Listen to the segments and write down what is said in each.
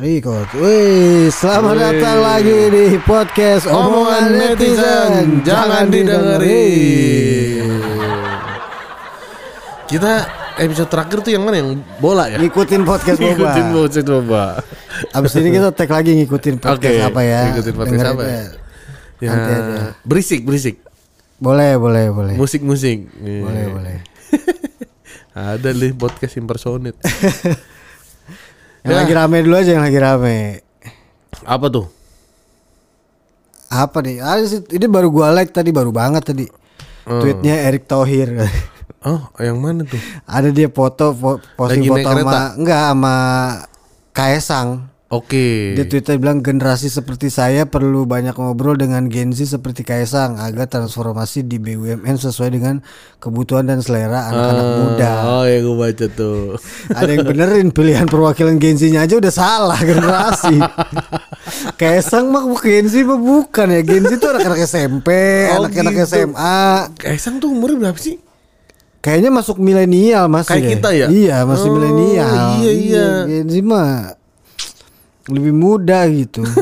Record. Wih, selamat Wih. datang lagi di podcast Omongan Netizen. jangan didengerin. Kita episode terakhir tuh yang mana yang bola ya? Ngikutin podcast Boba. Ngikutin podcast boba. Abis ini kita tag lagi ngikutin podcast Oke, apa ya? ngikutin podcast Dengerin apa ya? Ya, Nanti berisik berisik. Boleh, boleh, boleh. Musik-musik. Boleh, boleh. Ada nih podcast impersonate. Yang Ya. lagi rame dulu aja yang lagi rame. Apa tuh? Apa nih? Ah, ini baru gua like tadi baru banget tadi. Hmm. Tweetnya Erick Thohir. Oh, yang mana tuh? Ada dia foto fo- posting Lagi foto sama enggak sama Kaesang. Oke. Dia Twitter bilang generasi seperti saya perlu banyak ngobrol dengan Gen Z seperti Kaisang agar transformasi di BUMN sesuai dengan kebutuhan dan selera anak-anak Ah, muda. Oh ya gue baca tuh. Ada yang benerin pilihan perwakilan Gen Z-nya aja udah salah generasi. Kaisang mah bukan Gen Z mah bukan ya. Gen Z itu anak-anak SMP, Oh, anak-anak gitu. SMA. Kaisang tuh umurnya berapa sih? Kayaknya masuk milenial masih Kayak deh. kita ya? Iya masih Oh, milenial. iya, iya. Gen Z mah lebih muda gitu.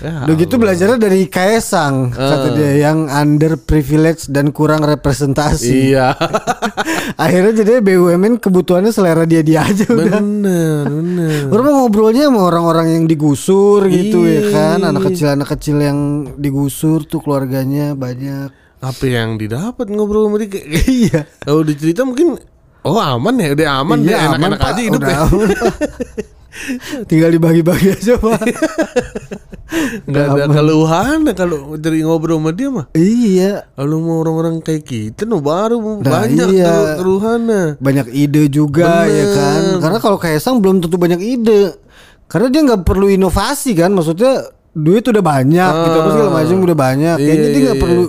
Ya, Udah gitu belajarnya dari Kaesang kata dia yang under privilege dan kurang representasi. Iya. Akhirnya jadi BUMN kebutuhannya selera dia dia aja udah. bener, bener. Orang ngobrolnya sama orang-orang yang digusur gitu ya Iya. kan, anak kecil anak kecil yang digusur tuh keluarganya banyak. Apa yang didapat ngobrol sama dia? Kayak- Iya. Kalau dicerita mungkin Oh aman ya, udah aman Iya, deh, enak-enak Pak. aja hidup Ya. Tinggal dibagi-bagi aja pak. Nggak ada keluhan ya kalau dari ngobrol sama dia mah. iya. Kalau mau orang-orang kayak kita, no baru Nah, banyak iya. kelu- keluhannya. banyak ide juga Bener. ya kan karena kalau Kaisang belum tentu banyak ide karena dia nggak perlu inovasi kan maksudnya duit udah banyak gitu apa segala macam udah banyak Iya, kayaknya dia iya, nggak iya. perlu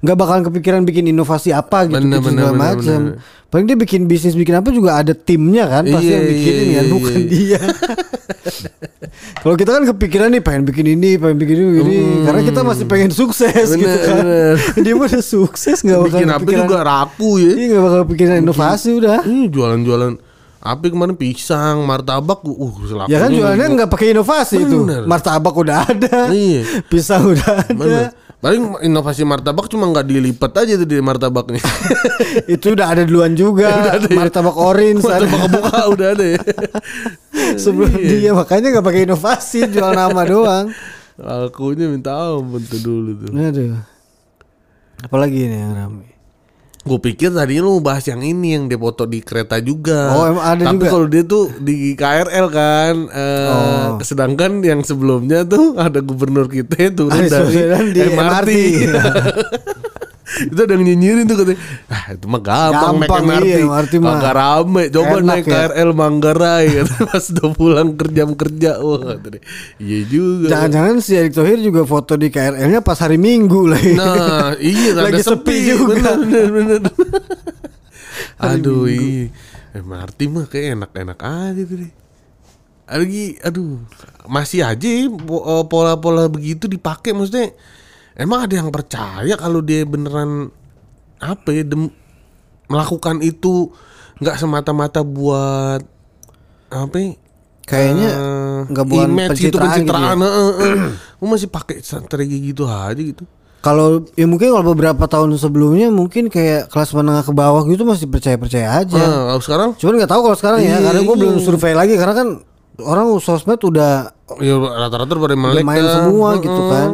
nggak bakalan kepikiran bikin inovasi apa gitu, Bener, gitu bener, segala bener, macam bener. paling dia bikin bisnis bikin apa juga ada timnya kan pasti Iya, yang bikinin iya, kan iya, bukan iya. dia kalau kita kan kepikiran nih pengen bikin ini pengen bikin ini, ini. karena kita masih pengen sukses Bener, gitu kan bener. dia udah sukses nggak bakal Bikin apa juga raku ya. iya nggak bakal kepikiran inovasi udah Ini jualan-jualan Api kemarin pisang, martabak, uh, selaku Ya kan jualannya nggak pakai inovasi itu. Bener. Martabak udah ada. Iya. Pisang udah ada. Mana? Paling inovasi martabak cuma nggak dilipat aja tuh di martabaknya. itu udah ada duluan juga. Martabak orange ada. martabak kebuka udah ada ya. Sebelum dia makanya nggak pakai inovasi jual nama doang. Akunya minta ampun tuh dulu tuh. Aduh. Apalagi ini yang ramai. Gue pikir tadi lu bahas yang ini yang dia foto di kereta juga. Oh, emang ada Tapi juga? kalau dia tuh di KRL kan. eh, Oh. Sedangkan yang sebelumnya tuh ada gubernur kita turun Ah, dari di MRT. itu ada yang nyinyirin tuh katanya ah itu mah gampang, Gampang, naik MRT, iya, MRT mah. Rame coba Enak naik ya. KRL Manggarai kata pas udah pulang kerja kerja wah kata dia. iya juga Jangan-jangan si Erick Thohir juga foto di KRL-nya pas hari Minggu lagi. Nah, iya Lagi sepi sepi, juga. Bener, bener, bener. aduh, iya. MRT mah kayak enak-enak aja tuh deh. Lagi, aduh, masih aja eh, pola-pola begitu dipakai maksudnya. Emang ada yang percaya kalau dia beneran apa ya dem- melakukan itu nggak semata-mata buat apa ya, Kayaknya eh, nggak buat image gitu pencitraan gitu ya? pencitraan heeh, heeh. Lu masih pakai strategi gitu aja gitu Kalau ya mungkin kalau beberapa tahun sebelumnya mungkin kayak kelas menengah ke bawah gitu masih percaya-percaya aja. Nah, kalau sekarang Cuman nggak tahu kalau sekarang ya, Iya, karena gue iya. belum survei lagi karena kan orang sosmed udah ya rata-rata pada melek main semua Heeh. gitu kan.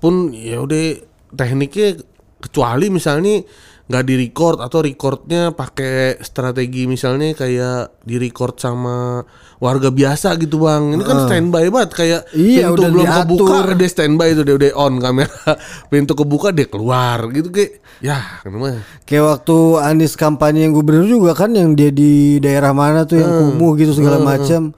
Pun ya udah tekniknya kecuali misalnya nggak di record atau recordnya pakai strategi misalnya kayak di record sama warga biasa gitu bang. Ini kan standby banget kayak Iya, pintu udah belum diatur. kebuka dia standby itu dia udah on kamera. Pintu kebuka dia keluar gitu kayak ya kenapa Kayak waktu Anies kampanye yang gubernur juga kan yang dia di daerah mana tuh yang kumuh gitu segala macam.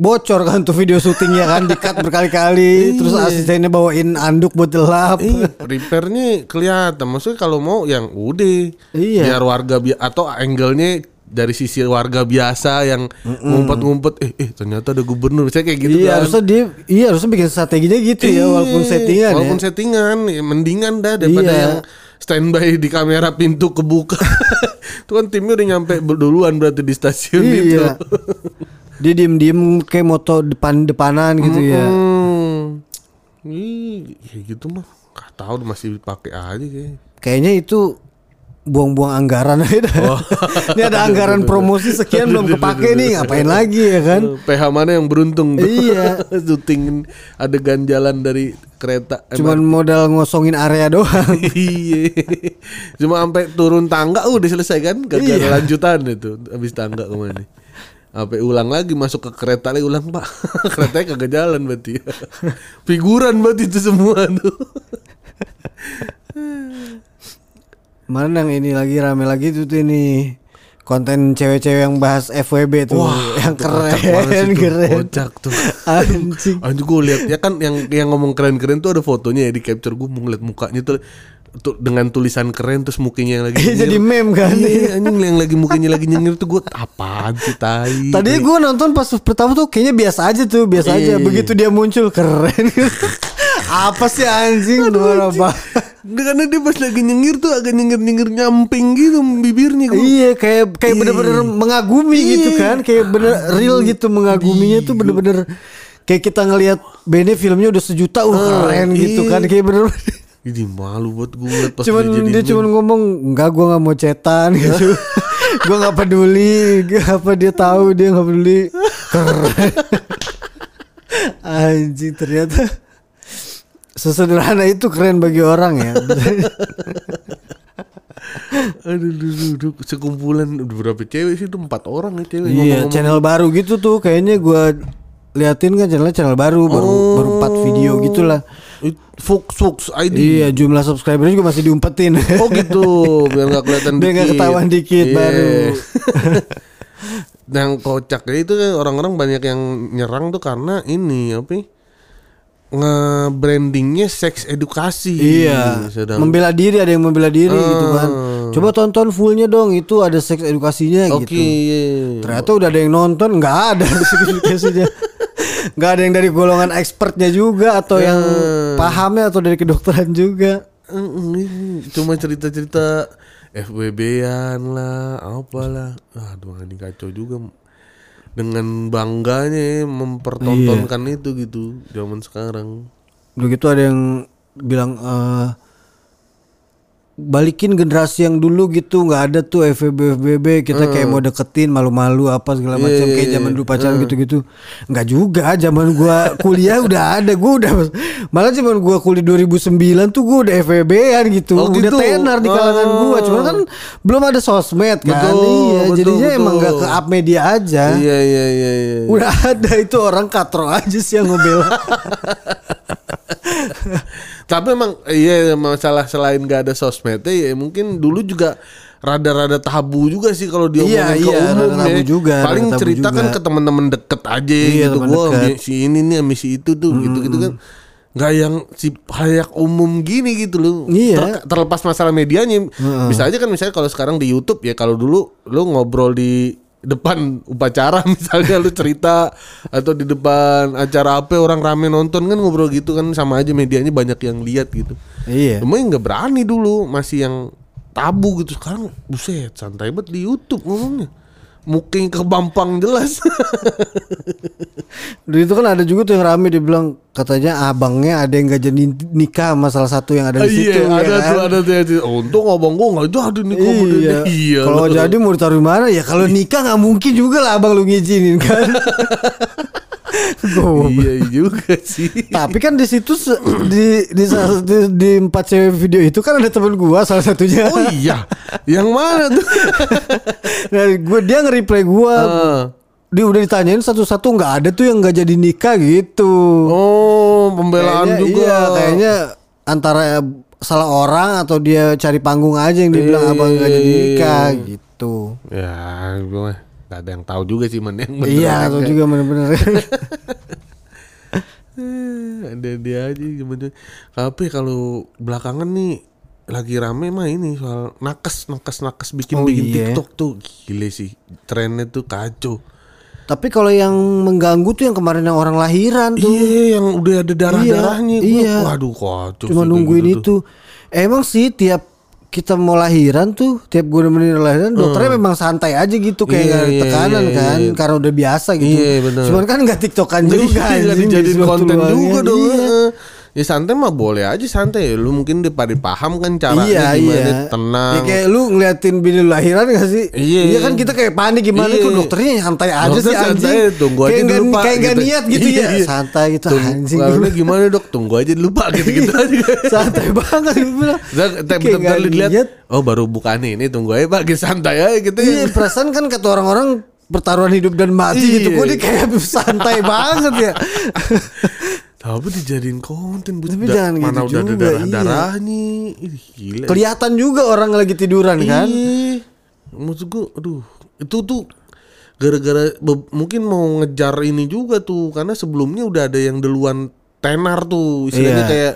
Bocor kan tuh video syutingnya kan di-cut berkali-kali terus asistennya bawain anduk buat gelap. Iya, repairnya kelihatan. Maksudnya kalau mau yang udah, Iya. biar warga bi atau angle-nya dari sisi warga biasa yang ngumpet-ngumpet, eh, eh ternyata ada gubernur, saya kayak gitu iya, kan. harusnya dia iya harusnya bikin strateginya gitu ya walaupun Iya, settingan walaupun ya. settingan, ya mendingan dah daripada Iya. yang standby di kamera pintu kebuka. Itu kan timnya udah nyampe duluan berarti di stasiun itu. Dia diem-diem kayak moto depan-depanan gitu ya. Hmm. Ih, ya gitu mah. Gak tahu masih pakai aja kayaknya. Kayaknya itu buang-buang anggaran aja. Oh. Ini ada anggaran promosi sekian belum kepake nih, ngapain lagi ya kan? PH mana yang beruntung tuh? Iya. Syuting adegan jalan dari kereta. Cuman modal ngosongin area doang. iya. Cuma sampai turun tangga udah selesai kan? Gak Iya. ada lanjutan itu habis tangga ke mana? Sampai ulang lagi masuk ke kereta lagi ulang pak. Keretanya kagak jalan berarti. Figuran berarti itu semua tuh. Mana yang ini lagi rame lagi tuh, tuh ini. Konten cewek-cewek yang bahas FWB tuh yang itu kocak banget keren tuh. keren. Kocak tuh. Anjing. Anjing gue lihat ya kan yang yang ngomong keren-keren tuh ada fotonya ya di capture. Gue mau ngeliat mukanya tuh tuh dengan tulisan keren terus mukanya yang lagi Jadi nyengir. meme kan. Iya, anjing yang lagi mukanya lagi nyengir tuh gue apaan sih tai. Tadi gue nonton pas pertama tuh kayaknya biasa aja tuh, biasa aja. Iya. Begitu dia muncul keren. Apa sih anjing luar apa? Karena dia pas lagi nyengir tuh agak nyengir-nyengir nyamping gitu bibirnya gue. Iya kayak kayak bener-bener mengagumi gitu kan, kayak bener real gitu mengaguminya tuh bener-bener kayak kita ngelihat Bene filmnya udah sejuta, uh keren gitu iya. kan, kayak bener. Jadi malu buat gue ngeliat pas cuman dia jadi dia cuman ngomong enggak gue nggak mau cetan gitu, gue nggak peduli, apa dia tahu dia nggak peduli. Keren. Anjing ternyata sesederhana itu keren bagi orang ya. Aduh, aduh, aduh, sekumpulan berapa cewek sih itu empat orang ya cewek Iya, ngomong-ngomong. channel baru gitu tuh kayaknya gua liatin kan channelnya channel baru baru Oh. baru 4 video gitulah. Fox Fox ID. Iya, jumlah subscribernya juga masih diumpetin. Oh gitu, biar nggak kelihatan Biar nggak ketahuan dikit Iya. baru. yang kocaknya itu orang-orang banyak yang nyerang tuh karena ini apa? ya, Nge-brandingnya seks edukasi. iya. Sedang Membela diri ada yang membela diri gitu kan. Ah. Coba tonton fullnya dong, itu ada seks edukasinya Oke. gitu. Ternyata udah ada yang nonton, nggak ada seks edukasinya. Nggak ada yang dari golongan expertnya juga atau yang Ah. Pahamnya atau dari kedokteran juga. Cuma cerita-cerita FWB-an lah, apalah. Aduh, ini kacau juga. Dengan bangganya ya, mempertontonkan Iya. itu gitu zaman sekarang. Udah gitu ada yang bilang eh balikin generasi yang dulu gitu nggak ada tuh FVB FBB kita kayak mau deketin malu-malu apa segala macam Iya, kayak iya, zaman dulu pacaran gitu-gitu nggak juga zaman gua kuliah udah ada gua udah malah zaman gua kuliah 2009 tuh gua udah FVB-an gitu Oh, udah gitu? tenar di kalangan Oh. gua cuman kan belum ada sosmed kan Betul, iya betul, jadinya betul. emang nggak ke up media aja Iya iya iya iya. udah ada itu orang katro aja sih yang ngebela Tapi emang iya masalah selain gak ada sosmednya ya mungkin dulu juga rada-rada tabu juga sih kalau diomongin Iya, ke iya, umum rada tabu ya. juga, Paling rada tabu cerita kan juga. ke teman-teman deket aja Iya, gitu. Gua deket. si ini nih sama si itu tuh gitu-gitu kan. Gak yang si halayak umum gini gitu loh. Iya. Ter- terlepas masalah medianya. Bisa aja kan misalnya kalau sekarang di YouTube ya kalau dulu lu ngobrol di depan upacara misalnya lu cerita atau di depan acara apa orang rame nonton kan ngobrol gitu kan sama aja medianya banyak yang lihat gitu. iya Cuma yang nggak berani dulu masih yang tabu gitu sekarang buset santai banget di YouTube ngomongnya. Mungkin ke Bampang jelas. Dulu itu kan ada juga tuh yang rame dia bilang katanya abangnya ada yang gak jadi nikah sama salah satu yang ada di situ. iya, ya ada kan? tuh ada tuh. ada. Untung abang gua nggak jadi nih kok Iya. iya. Kalau jadi mau ditaruh di mana? Ya kalau nikah nggak mungkin juga lah abang lu ngizinin kan. Iya juga sih. Tapi kan di situ di di, di di empat cewek video itu kan ada temen gua salah satunya. Oh iya, yang mana tuh? Nah, gua dia nge-reply gua. Ah. Dia udah ditanyain satu-satu nggak ada tuh yang nggak jadi nikah gitu. Oh, pembelaan Kayaknya juga. Iya, kayaknya antara salah orang atau dia cari panggung aja yang dibilang Iya, abang nggak jadi iya, nikah iya. gitu. Ya, gue nggak ada yang tahu juga sih mana yang bener Iya, enggak. juga bener-bener. Eh, ada dia aja gimana. Tapi kalau belakangan nih lagi rame mah ini soal nakes nakes nakes bikin Oh, bikin iya. TikTok tuh gile sih trennya tuh kacau. Tapi kalau yang mengganggu tuh yang kemarin yang orang lahiran tuh. Iya yang udah ada darah darahnya. Iya, iya. Waduh kacau. Cuma nungguin gitu tuh. itu. Emang sih tiap kita mau lahiran tuh tiap gue nemenin lahiran dokternya memang santai aja gitu kayak Iya, ada iya, tekanan iya, kan iya. karena udah biasa gitu. Iya, bener. Cuman kan nggak tiktokan juga Iya, anjing, dijadiin di suatu konten juga dong. Iya. Ya santai mah boleh aja santai. Lu mungkin pada paham kan caranya Iya gimana iya tenang. Ya kayak lu ngeliatin bini lu lahiran gak sih Iya. kan kita kayak panik gimana Iya. kok dokternya santai aja Dokter sih santai, anjing tunggu aja Kayak dulu, nggak- Pak, Kayak gak gitu. niat gitu Iya, ya iya. Santai gitu Tunggu, anjing lalu gimana dok? Tunggu aja dulu pak gitu-gitu aja. Santai banget betul-betul nggak lihat. Oh baru buka nih, ini tunggu aja pak, gitu, santai aja gitu. Iya perasaan kan kata orang-orang pertaruhan hidup dan mati gitu Iya. Gue dia kayak santai banget ya Tapi dijadiin konten Tapi da- jangan mana gitu udah ada juga, darah iya. darahnya. Ih, gila. Kelihatan juga orang lagi tiduran kan Iya. Maksud gue, aduh, itu tuh gara-gara mungkin mau ngejar ini juga tuh karena sebelumnya udah ada yang duluan tenar tuh istilahnya Iya. kayak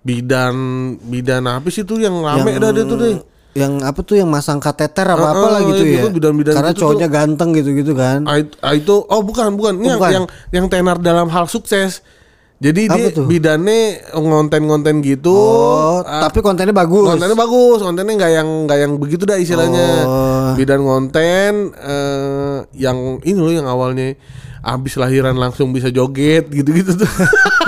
bidan bidan apa sih tuh yang rame dah dia tuh deh. yang apa tuh yang masang kateter apa apa lah gitu itu ya tuh bidan-bidan karena gitu cowoknya ganteng gitu gitu kan Ah, ah, itu oh bukan bukan Ini yang, bukan. yang yang tenar dalam hal sukses. Jadi Apa dia tuh? bidannya ngonten-ngonten gitu. oh ah, tapi kontennya bagus kontennya bagus, kontennya nggak yang nggak yang begitu dah istilahnya. Oh. Bidan konten eh, yang ini loh yang awalnya abis lahiran langsung bisa joget gitu-gitu tuh.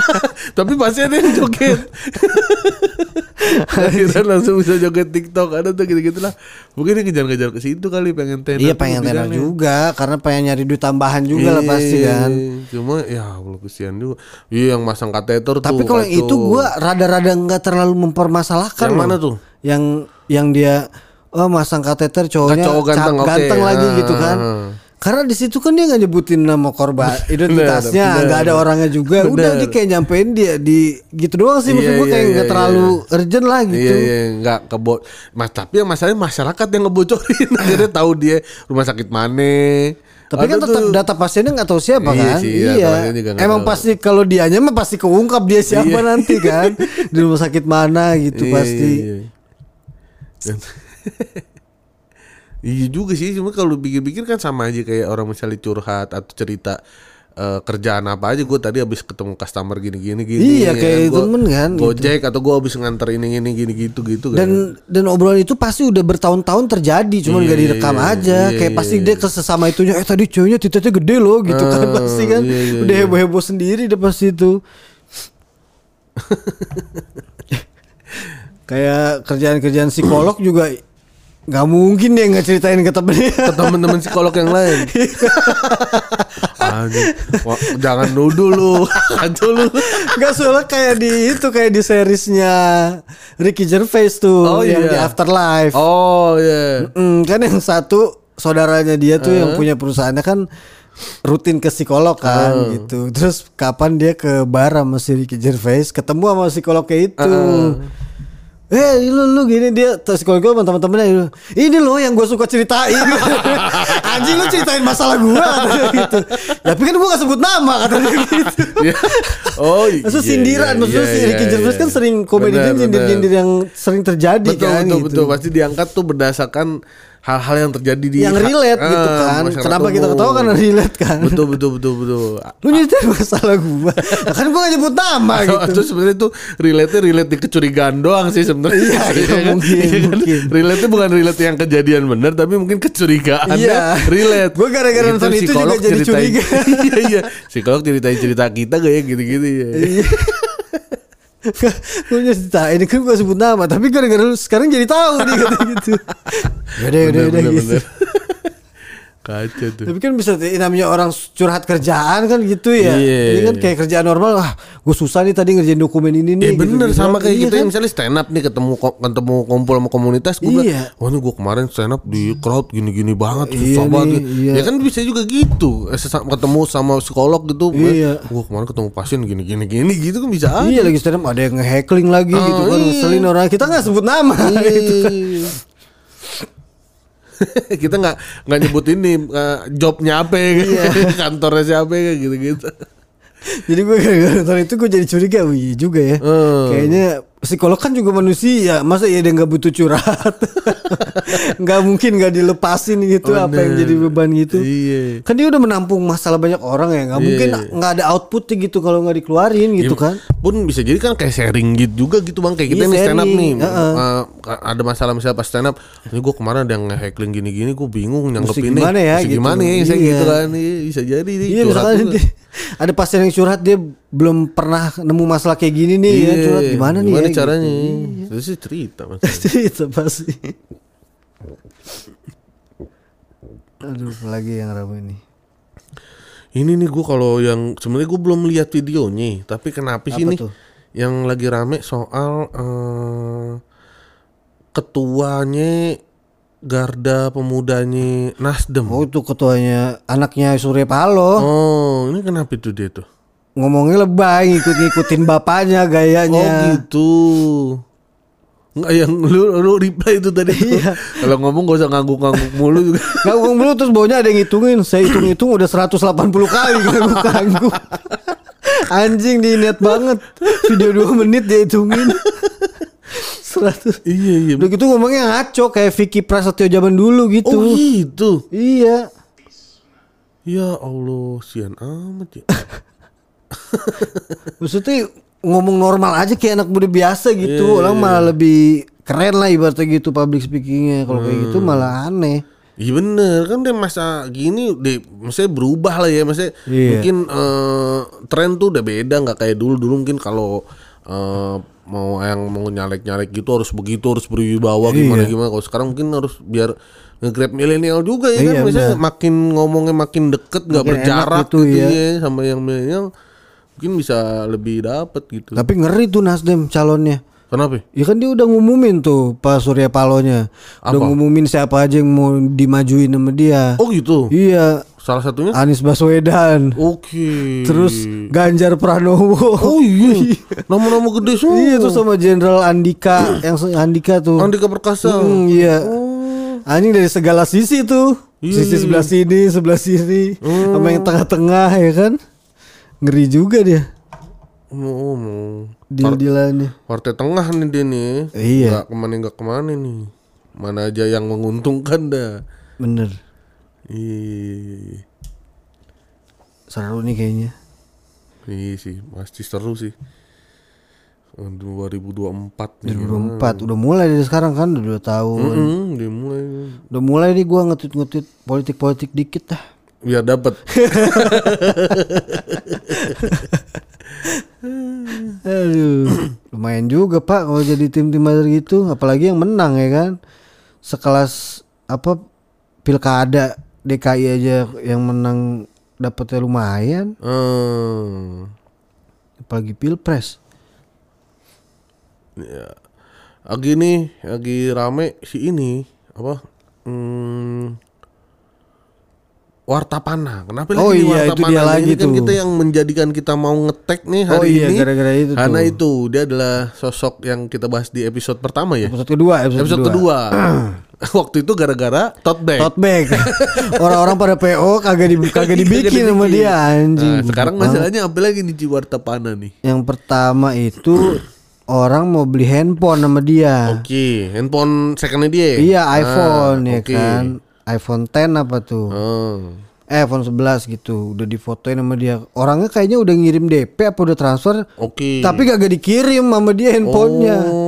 Tapi pasti ada yang joget. lahiran langsung bisa joget TikTok ada tuh gitu-gitu lah. Mungkin dia kejar-kejar ke situ kali pengen tenar. Iya pengen tenar juga karena pengen nyari duit tambahan juga lah pasti Iya, kan. Cuma ya Allah kesian juga. Iya yang masang kateter Tapi tuh. kalau yang kacau. itu gua rada-rada nggak terlalu mempermasalahkan. Yang loh. mana tuh? Yang yang dia oh masang kateter cowoknya cowok ganteng, cap- oke. ganteng lagi Ah, gitu kan. ah. Karena di situ kan dia nggak nyebutin nama korban identitasnya, nggak ada orangnya juga. Udah Benar. dia kayak nyampein dia di gitu doang sih. Maksud Iya, iya, kayak nggak iya, terlalu urgent lah gitu. Iya iya nggak kebo mas tapi yang masalahnya masyarakat yang ngebocorin akhirnya tahu dia rumah sakit mana. Tapi kan Ada tetap tuh- data pasiennya nggak tahu siapa Iya kan? sih, nggak Emang tahu. pasti kalau dianya mah pasti keungkap dia siapa Iya. nanti kan di rumah sakit mana gitu Iya, pasti. Iya, iya. Iya juga sih, cuma kalau pikir-pikir kan sama aja kayak orang misalnya curhat atau cerita eh, kerjaan apa aja gue tadi habis ketemu customer gini-gini gini. Iya, kayak Gua temen kan, gitu. Gojek atau gue habis nganter ini ini gini gitu gitu kan. Dan dan obrolan itu pasti udah bertahun-tahun terjadi, cuman Iya, gak direkam iya, aja. iya, kayak iya, pasti iya. dia ke sesama itunya, eh tadi cowoknya titiknya gede loh gitu kan Ah, pasti kan. iya, iya, udah iya. heboh-heboh sendiri deh pasti itu. kayak kerjaan-kerjaan psikolog juga nggak mungkin dia nggak ceritain ke temennya. ke teman-teman psikolog yang lain. Anjing, wah, jangan nuduh lu, kacau lu. Gak soalnya kayak di itu kayak di seriesnya Ricky Gervais tuh Oh, yang iya. di Afterlife. Oh iya. Mm, kan yang satu saudaranya dia tuh Eh. yang punya perusahaannya kan rutin ke psikolog kan Eh. gitu. Terus kapan dia ke bar sama si Ricky Gervais ketemu sama psikolognya itu. Eh lu lu gini dia terus gue sama teman-temannya ini loh yang gue suka ceritain anjing lu ceritain masalah gue gitu tapi kan gue gak sebut nama katanya gitu Iya. Oh iya. Maksud sindiran, iya, maksudnya iya, si Ricky iya, Gervais iya. kan sering nyindir-nyindir benar. yang sering terjadi betul, kan betul, gitu. betul. Pasti diangkat tuh berdasarkan hal-hal yang terjadi di yang relate Ah, gitu kan. Kenapa kita umum. ketawa karena relate kan. Betul, betul, betul, betul. Lu nyeritain masalah gua. Nah, kan gua gak nyebut nama gitu. atau sebenarnya tuh relate relate di kecurigaan doang sih sebenarnya. Iya, iya, kan? mungkin, Iya kan? mungkin. Relate bukan relate yang kejadian benar tapi mungkin kecurigaan Iya. relate. Gua gara-gara nonton itu juga jadi curiga. iya, iya. Psikolog ceritain cerita kita gak ya gitu-gitu ya. Iya. Gue nyeritain kan gua sebut nama Tapi gara-gara sekarang jadi tahu nih kata gitu Yaudah yaudah yaudah gitu. Kacau tuh. Tapi kan bisa namanya orang curhat kerjaan kan gitu ya. Iya. Ini kan kayak kerjaan normal. Wah, gue susah nih tadi ngerjain dokumen ini nih. Eh bener gitu-gitu. sama kayak Iya kita kan? yang misalnya stand up nih ketemu ketemu kumpul sama komunitas gue Iya. bilang, wah ini gue kemarin stand up di crowd gini-gini banget Iya susah nih, banget. iya. Ya kan bisa juga gitu. Eh, ketemu sama psikolog gitu. Iya. Gue kemarin ketemu pasien gini-gini gini gitu kan bisa aja. Iya lagi stand up ada yang nge-heckling lagi gitu Oh, kan iya. ngeselin orang kita nggak sebut nama gitu kan. kita nggak nggak nyebut ini eh, jobnya apa ya, Iya. kantornya siapa ya gitu gitu. Jadi gue gara-gara nonton itu gue jadi curiga, wih juga ya. Hmm. Kayaknya psikolog kan juga manusia masa ya dia nggak butuh curhat nggak mungkin nggak dilepasin gitu apa yang jadi beban gitu Iya. kan dia udah menampung masalah banyak orang ya nggak Iya. mungkin nggak ada outputnya gitu kalau nggak dikeluarin gitu Ya, kan Pun bisa jadi kan kayak sharing gitu juga gitu bang kayak kita Iya, nih stand up nih. Heeh. Uh, ada masalah misalnya pas stand up, ini gue kemarin ada yang nge-heckling gini-gini, gue bingung nyanggepinnya. gimana ya, gitu. gimana ya, saya Iya. gitu kan. Iya, bisa jadi iya misalkan ada pasien yang curhat dia belum pernah nemu masalah kayak gini nih ya Iya, curhat gimana nih Gimana ya, caranya? gitu. Terus sih cerita mas. cerita pasti aduh lagi yang ramai nih Ini nih gue kalau yang sebenarnya gue belum lihat videonya, tapi kenapa sih Apa tuh? yang lagi rame soal eh, ketuanya Garda Pemudanya Nasdem. oh itu ketuanya anaknya Surya Paloh Oh, ini kenapa itu dia tuh? Ngomongnya lebay ngikut ngikutin bapaknya Oh gayanya gitu. Enggak yang lu lu reply itu tadi. Iya. Kalau ngomong gak usah ngangguk-ngangguk mulu juga. Nggak ngomong dulu terus baunya ada yang ngitungin Saya hitung-hitung udah 180 kali Ganggu-ganggu Anjing di net banget Video 2 menit dia hitungin 100 iya iya. Udah gitu ngomongnya ngaco Kayak Vicky Prasetyo zaman dulu gitu Oh gitu. Iya Ya Allah, sian amat ya. Maksudnya ngomong normal aja kayak anak muda biasa gitu. Iya, Orang malah lebih keren lah ibaratnya gitu public speakingnya. Kalau kayak gitu Hmm. malah aneh. Iya bener. Kan dia masa gini deh maksudnya berubah lah ya. Maksudnya Iya. mungkin eh, tren tuh udah beda. Nggak kayak dulu dulu mungkin kalau eh, mau yang mau nyalek nyalek gitu harus begitu harus berwibawa gimana Iya. gimana kalau sekarang mungkin harus biar nge-grab milenial juga ya Iya, kan misalnya makin ngomongnya makin deket nggak berjarak gitu, gitu, iya. ya sama yang milenial mungkin bisa lebih dapet gitu. Tapi ngeri tuh Nasdem calonnya. Kenapa? Ya kan dia udah ngumumin tuh Pak Surya Palonya. Udah Apa? ngumumin siapa aja yang mau dimajuin sama dia. Oh gitu? Iya. Salah satunya? Anies Baswedan. Oke. Terus Ganjar Pranowo. Oh iya. Nama-nama gede semua. Iya tuh sama Jenderal Andika. Yang Andika tuh. Andika Perkasa. Hmm, Iya. Oh. Anjing dari segala sisi tuh. Iya, Sisi iya. sebelah sini Sebelah sini Sama yang tengah-tengah ya kan Ngeri juga dia Oh, mau Deal-dealannya partai tengah nih dia nih. Iya. Nggak ke mana nggak ke mana nih. Mana aja yang menguntungkan dah. Bener Iya, Seru nih kayaknya iya sih, pasti seru sih. Eh, 2024 nih. 2024 Udah mulai dari sekarang kan Udah 2 tahun Hmm, dia mulai Udah mulai nih gua ngetweet-ngetweet politik-politik dikit dah. Biar dapat. Aduh, lumayan juga Pak kalau jadi tim-tim gitu, apalagi yang menang ya kan. Sekelas apa pilkada DKI aja yang menang dapetnya lumayan, Hmm. apalagi pilpres. Ya. Lagi nih, lagi rame si ini apa? Hmm, Warta Pana. Kenapa lagi Oh nih iya, Warta itu dia lagi ini kan tuh. kita yang menjadikan kita mau ngetek nih hari Oh iya, ini. gara-gara itu tuh. Karena itu dia adalah sosok yang kita bahas di episode pertama ya. Episode kedua, episode, Episode kedua. Waktu itu gara-gara tote bag. Tote bag. Orang-orang pada PO kagak di, kagak dibikin sama dia anjing. Nah, sekarang masalahnya apa lagi nih Ci Warta Pana nih? Yang pertama itu orang mau beli handphone sama dia. Oke, handphone secondnya dia. Iya Ah, iPhone ya oke. kan iPhone 10 apa tuh Oh. eh iPhone 11 gitu udah difotoin sama dia orangnya kayaknya udah ngirim DP apa udah transfer Oke. tapi kagak dikirim sama dia handphonenya Oh.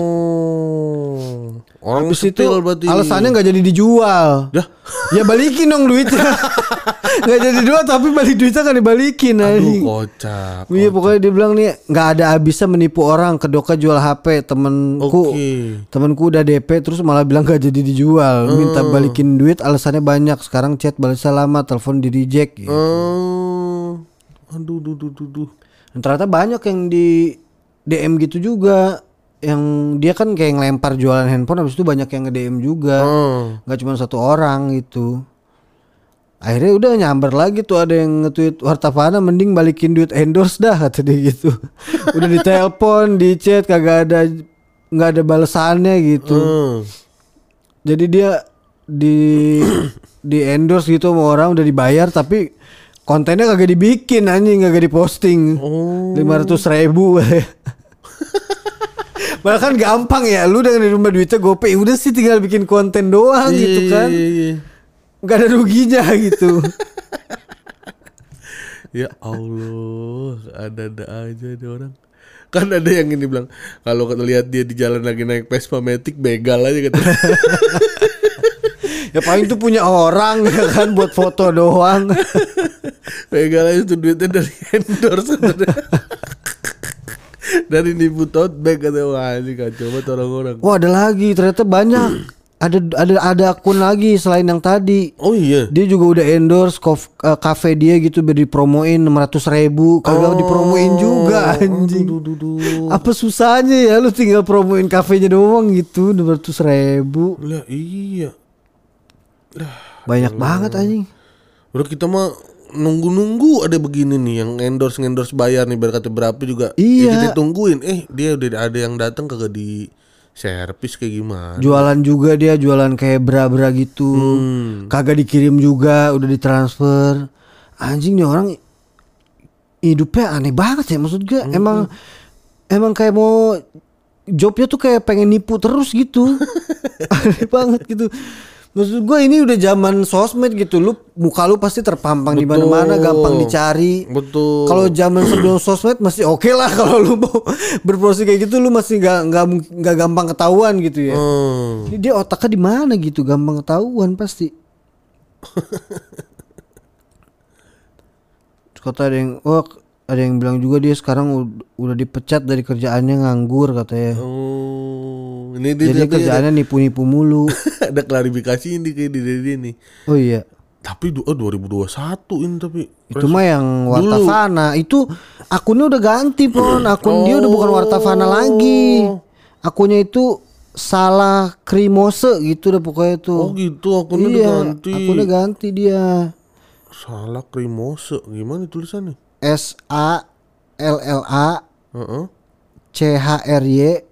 Orang Habis itu berarti. alasannya nggak jadi dijual Dah. ya balikin dong duitnya nggak jadi jual tapi balik duitnya kan dibalikin Aduh kocak. Iya pokoknya dia bilang nih nggak ada habisnya menipu orang kedoka jual HP temenku Oke. temenku udah DP terus malah bilang gak jadi dijual minta Hmm. balikin duit alasannya banyak sekarang chat balasnya lama telepon di reject gitu. Oh. Aduh, duh, duh, duh, duh. Dan ternyata banyak yang di DM gitu juga yang dia kan kayak ngelempar jualan handphone habis itu banyak yang nge DM juga Oh. nggak cuma satu orang gitu akhirnya udah nyamber lagi tuh ada yang nge-tweet Wartavana mending balikin duit endorse dah kata dia gitu udah ditelepon di chat kagak ada nggak ada balasannya gitu Oh. jadi dia di di endorse gitu sama orang udah dibayar tapi kontennya kagak dibikin anjing kagak diposting Oh. lima ratus ribu Malah kan gampang ya Lu dengan di rumah duitnya GoPay Udah sih tinggal bikin konten doang gitu Iya, kan iya, iya. Gak ada ruginya gitu Ya Allah, ada-ada aja nih orang. Kan ada yang ini bilang kalau lihat dia di jalan lagi naik Vespa Matic begal aja gitu. Ya paling tuh punya orang ya kan Buat foto doang begal aja tuh duitnya dari endorse. Dari nipu tote bag kata wah ini kacau banget orang-orang. Wah ada lagi Ternyata banyak ada ada ada akun lagi selain yang tadi Oh iya. dia juga udah endorse kof, eh, cafe dia gitu biar dipromoin 600 ribu kagak dipromoin juga anjing Duh, duh, duh. apa susahnya ya lu tinggal promoin kafenya doang gitu 600 ribu Lah iya. banyak banget anjing Udah kita mah nunggu-nunggu ada begini nih yang endorse endorse bayar nih berkata berapa juga. Iya. Ya kita tungguin. Eh dia udah ada yang datang kagak di servis kayak gimana? jualan juga dia jualan kayak bra-bra gitu Hmm. kagak dikirim juga udah ditransfer anjing nih orang hidupnya aneh banget ya maksud gue Hmm. emang emang kayak mau jobnya tuh kayak pengen nipu terus gitu aneh banget gitu maksud gue ini udah zaman sosmed gitu lu muka lu pasti terpampang di mana-mana gampang dicari Betul. kalau zaman sebelum sosmed masih oke lah kalau lu mau berproses kayak gitu lu masih nggak nggak nggak gampang ketahuan gitu ya Hmm. ini dia otaknya di mana gitu, gampang ketahuan pasti. Kata ada yang, oh ada yang bilang juga dia sekarang ud- udah dipecat dari kerjaannya nganggur katanya. Oh, ini dia, Jadi dia- kerjaannya nipu-nipu mulu. ada klarifikasi ini kayak di dia nih. Oh iya, Tapi oh, 2021 ini tapi itu mah yang Wartavana. Itu akunnya udah ganti pon, akun dia udah bukan Wartavana lagi. Akunnya itu salah krimose gitu udah pokoknya tuh. Oh gitu akunnya iya, diganti. akunnya ganti dia. Salah krimose. Gimana tulisannya? S A L L A Heeh. C H R Y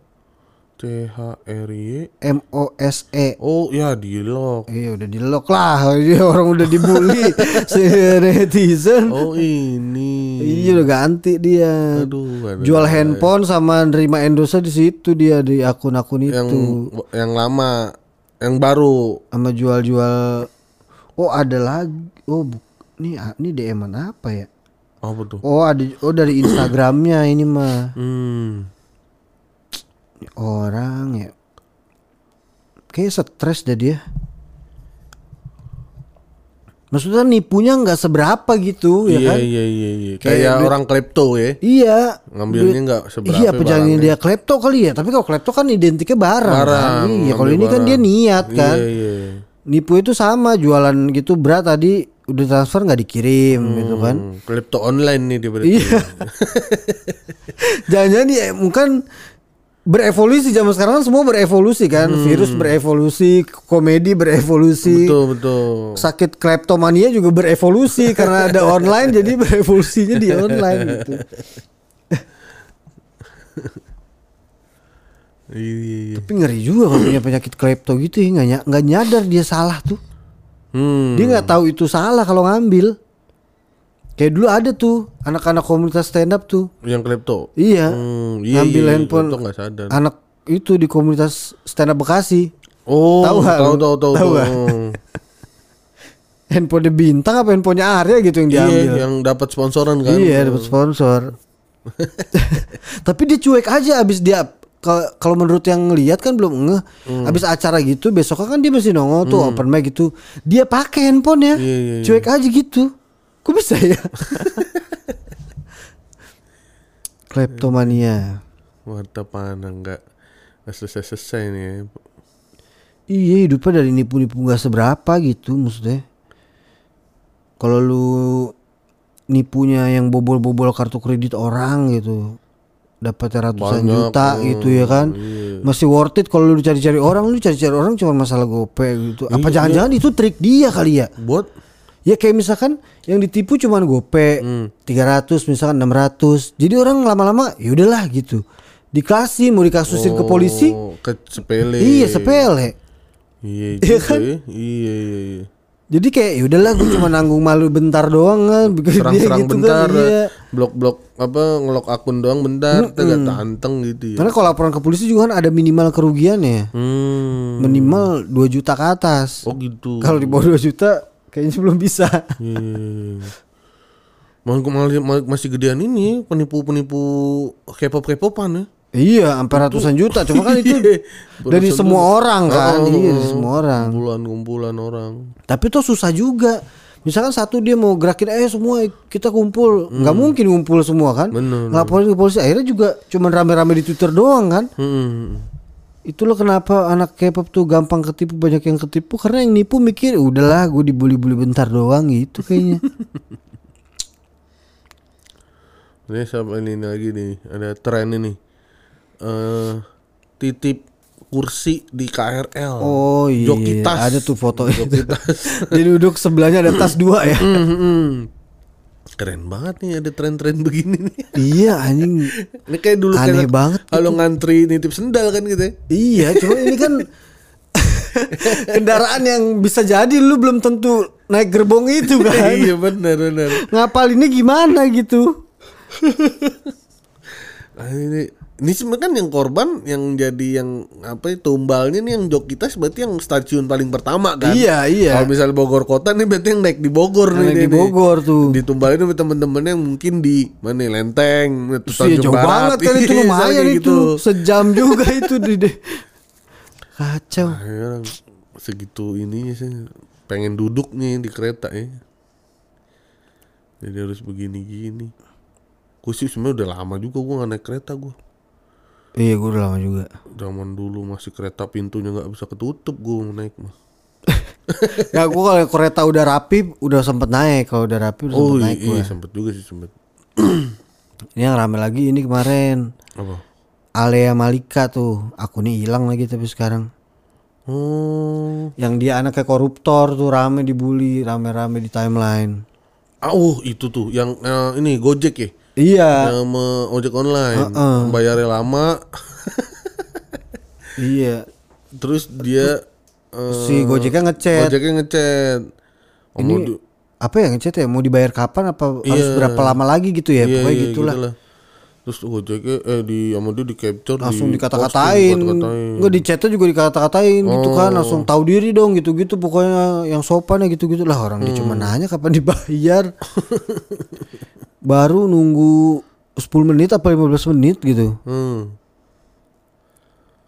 T H R Y. M O S E. Oh ya di lock. Iya udah di lock lah, orang udah dibully si netizen. Oh ini. Iya udah ganti dia. Aduh, ada- Jual handphone sama nerima endorse di situ dia di akun-akun yang itu. yang lama, yang baru. Sama jual-jual. Oh ada lagi. Oh bu- ini ini DM apa ya? Apa tuh? Oh ada oh dari Instagramnya ini mah. Hmm. Orang ya. Kayak stres dah dia. Maksudnya nipunya nggak seberapa gitu ya iya, kan? iya iya iya. Kayak Kayak, orang klepto ya. Iya. Ngambilnya nggak seberapa Iya, barangnya. dia klepto kali ya? Tapi kalau klepto kan identiknya barang. kan? Barang, Iya, kalau ini kan dia niat kan. Iya iya. Nipu itu sama jualan gitu berat tadi udah transfer nggak dikirim gitu kan. Hmm, klepto online nih dia berarti. Iya. Jangan-jangan dia mungkin berevolusi zaman sekarang kan semua berevolusi kan. Virus berevolusi, komedi berevolusi. Hmm. Betul betul. Sakit kleptomania juga berevolusi karena ada online jadi berevolusinya di online gitu. Iya iya iya. Tapi ngeri juga kalau punya penyakit klepto gitu ya nggak nyadar dia salah tuh. Hmm. Dia nggak tahu itu salah kalau ngambil. Kayak dulu ada tuh anak-anak komunitas stand up tuh. Yang klepto. Iya. Hmm, iya, ngambil iya, handphone klepto nggak sadar. anak itu di komunitas stand up Bekasi. Oh, Tahu tahu tahu tahu. Tahu? Handphone bintang apa handphonenya Arya gitu yang Iya, diambil. yang dapat sponsoran kan. Iya dapat sponsor. Tapi dia cuek aja abis dia kalau menurut yang lihat kan belum ngeh. Hmm. Abis acara gitu besok kan dia masih nongol tuh open mic gitu. Dia pakai handphonenya. Iya, iya, iya. Cuek aja gitu. Kok bisa ya? Kleptomania. Warta panah nggak nggak selesai selesai nih. ya. Iya hidupnya dari nipu-nipu nggak seberapa gitu maksudnya. Kalau lu nipunya yang bobol-bobol kartu kredit orang gitu, dapatnya ratusan Banyak, juta hmm, gitu ya kan, iya. masih worth it kalau lu cari-cari orang, lu cari-cari orang cuma masalah gope gitu. Apa Iya. jangan-jangan itu trik dia kali ya? Buat Ya kayak misalkan yang ditipu cuma gope Hmm. 300 misalkan 600. Jadi orang lama-lama ya udahlah gitu. Dikasih mau dikasusin ke polisi, oh, ke sepele. iya sepele. Iya Iya kan? ya. Iya iya iya. Jadi kayak ya udahlah gue cuma nanggung malu bentar doang kan Serang-serang gitu bentar, kan. Iya. blok-blok apa ngelok akun doang bentar, kita gak tanteng gitu ya. Karena kalau laporan ke polisi juga kan ada minimal kerugiannya. Hmm. Minimal 2 juta ke atas. Oh gitu. Kalau di bawah 2 juta kayaknya belum bisa. Mal- mal- mal- masih gedean ini penipu-penipu K-pop K-popan ya. iya, sampai ratusan juta. Cuma kan itu Iya. dari semua orang kan. Oh, iya, dari semua orang. Kumpulan-kumpulan orang. Tapi tuh susah juga. Misalkan satu dia mau gerakin eh semua kita kumpul, nggak mungkin ngumpul semua kan? Bener. Ngelaporin ke polisi akhirnya juga cuman rame-rame di Twitter doang kan? Hmm. Itulah kenapa anak K-pop tuh gampang ketipu banyak yang ketipu karena yang nipu mikir udahlah gue dibully-bully bentar doang gitu kayaknya. Ini sampai ini lagi nih, ada tren ini. Eh titip kursi di KRL. Oh iya, Joki tas. ada tuh foto itu. Joki tas. Dia duduk sebelahnya ada tas dua ya. Hmm, hmm. Keren banget nih ada tren-tren begini nih. iya anjing. Ini kayak dulu Aneh kayak banget Kalau ngantri nitip sendal kan gitu ya. Iya, cuma ini kan kendaraan yang bisa jadi lu belum tentu naik gerbong itu kan. iya benar benar. Ngapal ini gimana gitu? Nah, ini ini sebenarnya kan yang korban yang jadi yang apa ya, tumbalnya nih yang Jokitas berarti yang stasiun paling pertama kan. Iya, iya. Kalau misalnya Bogor kota nih berarti yang naik di Bogor Yang nih. naik di nih. Bogor tuh. Ditumbalin sama temen-temennya yang mungkin di mana nih, Lenteng, terus Iya jauh Barat. banget kan itu Iya, lumayan itu gitu. sejam juga itu di deh. Kacau. Nah, ya orang segitu ininya sih pengen duduk nih di kereta ya. Jadi harus begini-gini. Gue sih sebenarnya udah lama juga gue gak naik kereta gue. Iya gue udah lama juga. Zaman dulu masih kereta pintunya nggak bisa ketutup gue mau naik mah. Ya gue kalau kereta udah rapi udah sempet naik kalau udah rapi udah Oh sempet iya, naik gue. iya sempet juga sih sempet. Ini yang rame lagi ini kemarin Apa? Alea Malika tuh akunnya hilang lagi tapi sekarang. Oh, Yang dia anaknya koruptor tuh rame dibully rame-rame di timeline. ah, oh itu tuh yang eh, ini Gojek ya, Iya, yang sama ojek online, Heeh. bayarnya lama, iya. terus dia eh, Si Gojeknya ngechat. Gojeknya ngechat. Oh, mau Apa ya ngechat ya? Mau dibayar kapan apa harus Iya. berapa lama lagi gitu ya? iya, Pokoknya iya, gitulah. gitulah. Terus Gojeknya eh di sama dia di capture Langsung di dikata-katain. Enggak di chatnya juga dikata-katain gitu kan. Oh. Langsung tahu diri dong gitu-gitu pokoknya yang sopan ya gitu-gitu lah orang dia cuma Hmm. nanya kapan dibayar. Baru nunggu 10 menit apa 15 menit gitu. Hmm.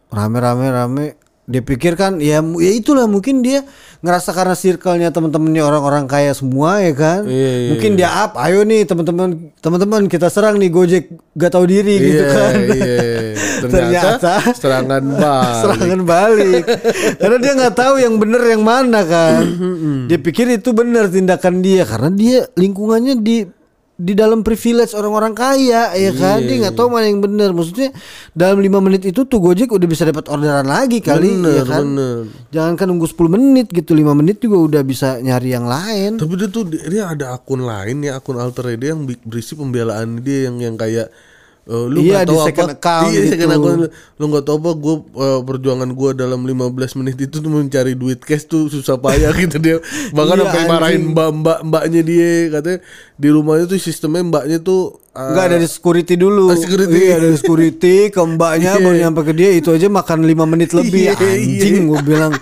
rame-rame rame dia pikir kan ya ya itulah mungkin dia ngerasa karena circle-nya teman-temannya orang-orang kaya semua ya kan Iya, iya, mungkin dia up ayo nih teman-teman teman-teman kita serang nih Gojek gak tahu diri gitu Iya, kan iya. Ternyata, Ternyata serangan balik. serangan balik karena dia nggak tahu yang bener yang mana kan dia pikir itu bener tindakan dia karena dia lingkungannya di di dalam privilege orang-orang kaya ya kan? Dia nggak tahu mana yang bener maksudnya dalam lima menit itu tuh Gojek udah bisa dapat orderan lagi kali Bener, ya kan? bener. jangan kan nunggu 10 menit gitu lima menit juga udah bisa nyari yang lain. Tapi dia tuh dia ada akun lain ya akun alter dia yang berisi pembelaan dia yang yang kayak eh, lu Iya, nggak di tahu second apa account iya second gitu. account lu- nggak tahu apa gue perjuangan gue dalam 15 menit itu tuh mencari duit cash tuh susah payah gitu dia bahkan Iya, sampai marahin mbak mbak mbaknya dia katanya di rumahnya tuh sistemnya mbaknya tuh eh, Enggak dari security dulu. Ah, security. Iya dari security ke mbaknya Iya. baru nyampe ke dia itu aja makan lima menit lebih Iya, iya. anjing gue bilang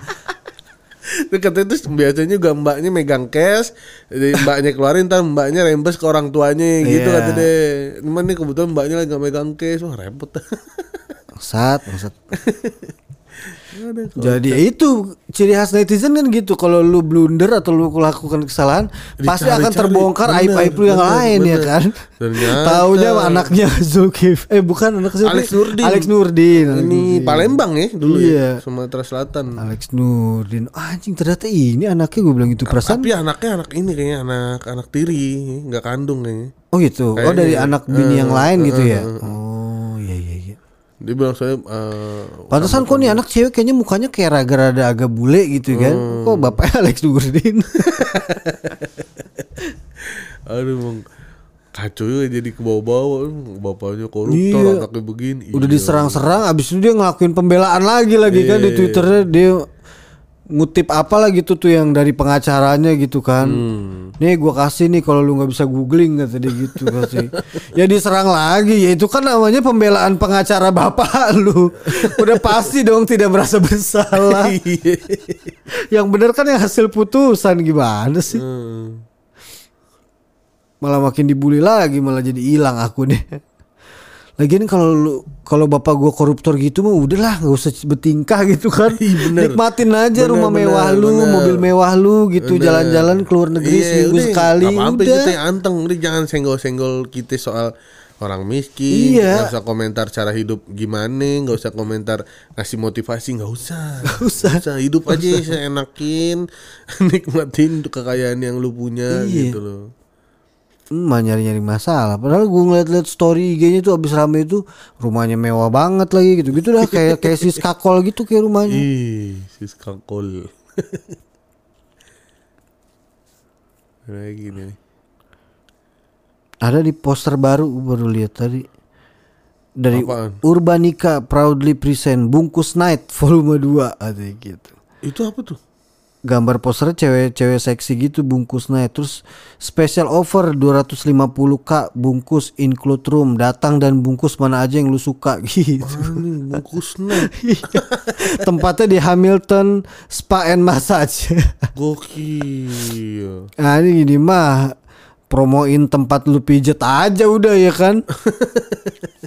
Terus katanya tuh biasanya juga mbaknya megang cash, jadi mbaknya keluarin, ntar mbaknya rembes ke orang tuanya gitu Iya. kata deh. Cuman nih kebetulan mbaknya lagi gak megang cash, wah repot. Bangsat, bangsat. Jadi ya itu ciri khas netizen kan gitu. Kalau lu blunder atau lu melakukan kesalahan, pasti akan terbongkar Bener, aib-aib lu yang bener, lain ya bener. kan. Ternyata. Taunya anaknya Zulkif. Eh bukan anak siapa? Alex Nurdin. Alex Nurdin. Ini Nurdin. Palembang ya dulu Iya. ya, Sumatera Selatan. Alex Nurdin. Anjing ternyata ini anaknya gue bilang itu perasaan. Tapi anaknya anak ini kayaknya anak anak tiri, nggak kandung kayaknya. Oh gitu. Oh dari Kayaknya. anak bini yang Eh, lain gitu eh, ya. eh. Oh. Dia bilang saya eh, Pantesan kok nih anak cewek kayaknya mukanya kayak rada-rada agak bule gitu kan. Hmm. Kok bapaknya Alex Nurdin. aduh bang kacau ya jadi ke bawah-bawah bapaknya koruptor Iya. anaknya begini Udah Iya. diserang-serang abis itu dia ngelakuin pembelaan lagi lagi kan di Iya. Twitternya dia ngutip apa lah gitu tuh yang dari pengacaranya gitu kan. Hmm. Nih gua kasih nih kalau lu nggak bisa googling kata dia gitu kasih. ya diserang lagi ya itu kan namanya pembelaan pengacara bapak lu. Udah pasti dong tidak merasa bersalah. Iya. yang bener kan yang hasil putusan gimana sih? Hmm. Malah makin dibully lagi malah jadi hilang akunnya. Lagian kalau lu kalau bapak gua koruptor gitu mah udahlah nggak usah bertingkah gitu kan. Iya, bener. Nikmatin aja Bener, rumah bener, mewah lu, bener. mobil mewah lu gitu, Bener. jalan-jalan keluar negeri Iya, seminggu udah, sekali. nggak apa-apa udah. anteng udah jangan senggol-senggol kita soal orang miskin Iya. nggak usah komentar cara hidup gimana nggak usah komentar ngasih motivasi nggak usah nggak usah. hidup aja seenakin nikmatin kekayaan yang lu punya Iya. gitu loh mah nyari-nyari masalah. Padahal gue ngeliat-liat story IG-nya tuh abis rame itu rumahnya mewah banget lagi gitu-gitu dah kayak kayak sis kakol gitu kayak rumahnya. ih Siska Kol lagi nih Ada di poster baru gua baru lihat tadi. Dari Apaan? Urbanika proudly present Bungkus Night volume 2 ada gitu. itu apa tuh Gambar posternya cewek-cewek seksi gitu bungkus night terus special offer 250k bungkus include room datang dan bungkus mana aja yang lu suka gitu. Anjing bungkus snack Tempatnya di Hamilton Spa and Massage. gokil nah ini gini mah promoin tempat lu pijet aja udah ya kan.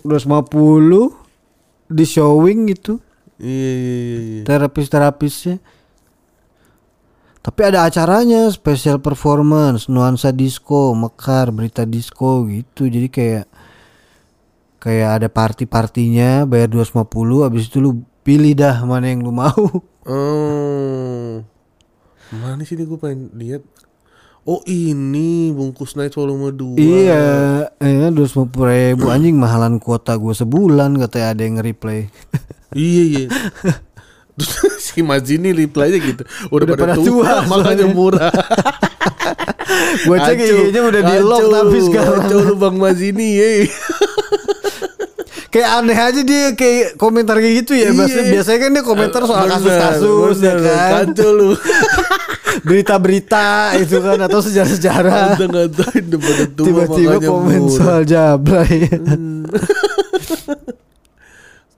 250 di showing gitu iya iya iya, iya terapis-terapisnya. Tapi ada acaranya special performance, nuansa disco, mekar, berita disco gitu. Jadi kayak kayak ada party-partinya bayar 250 habis itu lu pilih dah mana yang lu mau. Oh, mana sih gue pengen lihat. Oh ini bungkus night volume 2 Iya, iya dua ribu anjing mahalan kuota gue sebulan katanya ada yang nge-replay. Iya iya. Terus si Majini reply-nya gitu. Udah, Udah pada, pada tua, tua makanya murah. Gue cek IG-nya udah di lock tapi sekarang. Kacau lu Bang Majini ye. Kayak aneh aja dia kayak komentar kayak gitu ya. Biasanya, Iya. biasanya kan dia komentar soal kasus-kasus ya kan. Kacau lu. Berita-berita itu kan atau sejarah-sejarah. Tiba-tiba komen murah. soal jablay.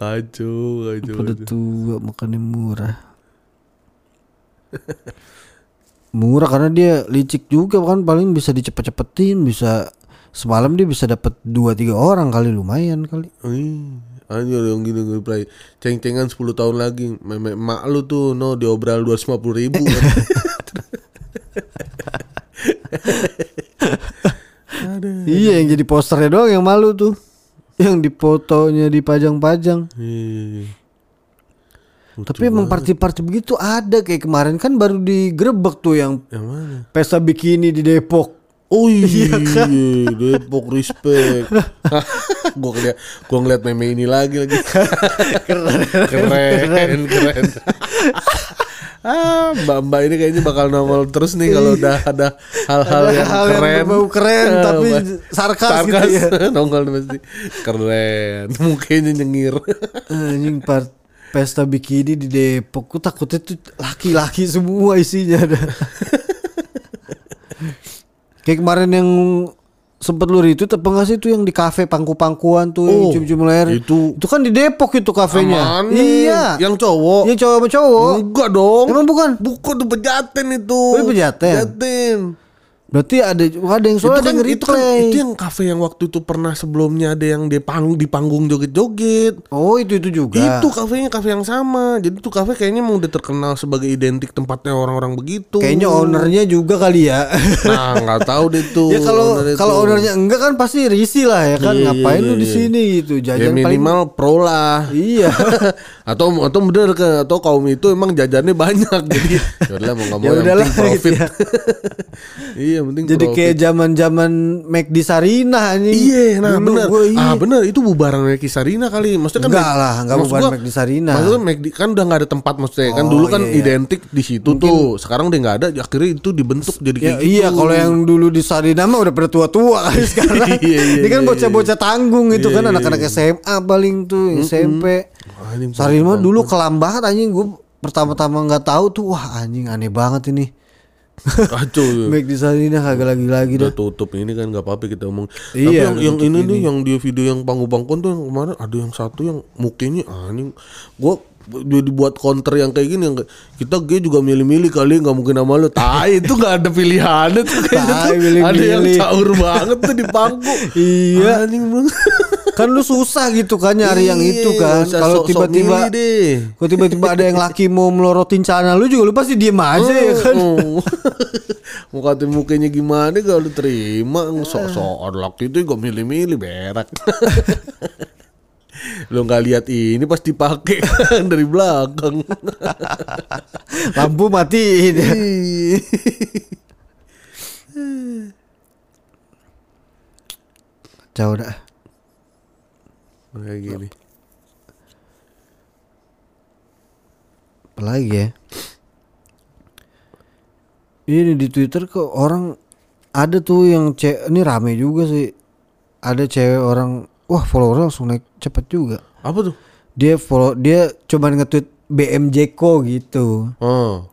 Kacau, kacau. Pada tua makanya murah. murah karena dia licik juga kan paling bisa dicepet-cepetin bisa semalam dia bisa dapat dua tiga orang kali lumayan kali Ih, anjir yang gini gue play ceng-cengan 10 tahun lagi memek mak lu tuh no diobral 250 ribu Aduh. iya yang jadi posternya doang yang malu tuh yang di fotonya dipajang-pajang Ih. tapi emang party-party begitu ada kayak kemarin kan baru digerebek tuh yang yang mana? pesta bikini di Depok Oh iya, Depok respect. gua ngeliat, gua ngeliat meme ini lagi lagi. keren, keren, keren. ah, mbak-mbak ini kayaknya bakal nongol terus nih kalau udah ada hal-hal yang hal yang keren. berbau keren, Ah, tapi Mbak. sarkas gitu ya. nongol pasti. Keren, mukanya nyengir. Anjing part pesta bikini di Depok. Ku takutnya tuh laki-laki semua isinya ada. Kayak kemarin yang sempet lu itu apa nggak sih itu yang di kafe pangku-pangkuan tuh Oh, cium-cium leher. itu- itu kan di Depok itu kafenya. Mana? Iya. Yang cowok. Yang cowok sama cowok. Enggak dong. Emang bukan? Bukan tuh pejaten itu. Oh, pejaten? Pejaten. Berarti ada ada yang itu soalnya ada kan, yang itu kan replay. itu yang kafe yang waktu itu pernah sebelumnya ada yang di panggung di panggung joget-joget. Oh, itu itu juga. Itu kafenya kafe yang sama. Jadi tuh kafe kayaknya emang udah terkenal sebagai identik tempatnya orang-orang begitu. Kayaknya ownernya juga kali ya. Nah, nggak tahu deh tuh. ya kalau owner kalau ownernya enggak kan pasti risih lah ya kan Iya, ngapain iya, lu di iya. sini gitu ya jajan paling minimal pro lah. iya atau atau bener ke atau kaum itu emang jajannya banyak jadi ya udahlah mau nggak mau Ya yang penting profit gitu ya. iya yang penting jadi profit. kayak zaman zaman Mac di Sarina anjing Iya, nah Dulu benar. gua iya. Ah benar, itu bubaran Mekdi Sarina kali. Maksudnya kan Enggak Mac- lah, enggak bubaran gua- Mekdi Sarina. Maksudnya Mekdi kan udah nggak ada tempat maksudnya. kan Oh, dulu kan iya, iya. identik di situ tuh. Sekarang udah nggak ada, akhirnya itu dibentuk jadi Ya, kayak gitu. iya kalau yang dulu di Sarina mah udah pada tua-tua kali sekarang. Iya, iya, Ini kan iya, bocah-bocah tanggung itu Iya, kan iya, anak-anak SMA paling tuh SMP. Wah, ini Sarina dulu kelam banget anjing gue pertama-tama nggak tahu tuh wah anjing aneh banget ini. Kacau ya. Make desainnya kagak lagi-lagi dah. Udah tutup ini kan nggak apa-apa kita omong. Tapi Iya, yang, udah yang tutup ini ini. nih yang dia video yang panggung bangkon tuh yang kemarin ada yang satu yang mukanya anjing. Gua dia dibuat counter yang kayak gini yang kayak, kita gue juga milih-milih kali nggak mungkin sama lu. Tai itu nggak ada pilihannya tuh kayaknya Tai, tuh. milih-milih. Ada yang caur banget tuh di panggung. Iya. Anjing banget. Kan lu susah gitu kan nyari yang Iya, itu kan. nggak usah Kalau sok-sok tiba-tiba kalau tiba-tiba ada yang laki mau melorotin celana lu juga lu pasti diem aja ya kan. Oh. Mau katain mukanya gimana lu terima Sok-sokan laki itu gak milih-milih berak Lu gak lihat ini pas dipakai kan dari belakang Lampu matiin ya. Jauh dah. Kayak gini Apalagi ya. Ini di Twitter kok orang ada tuh yang cewek ini rame juga sih. Ada cewek orang wah follower langsung naik cepet juga. Apa tuh? Dia follow dia cuma nge-tweet BMJ ko gitu. Oh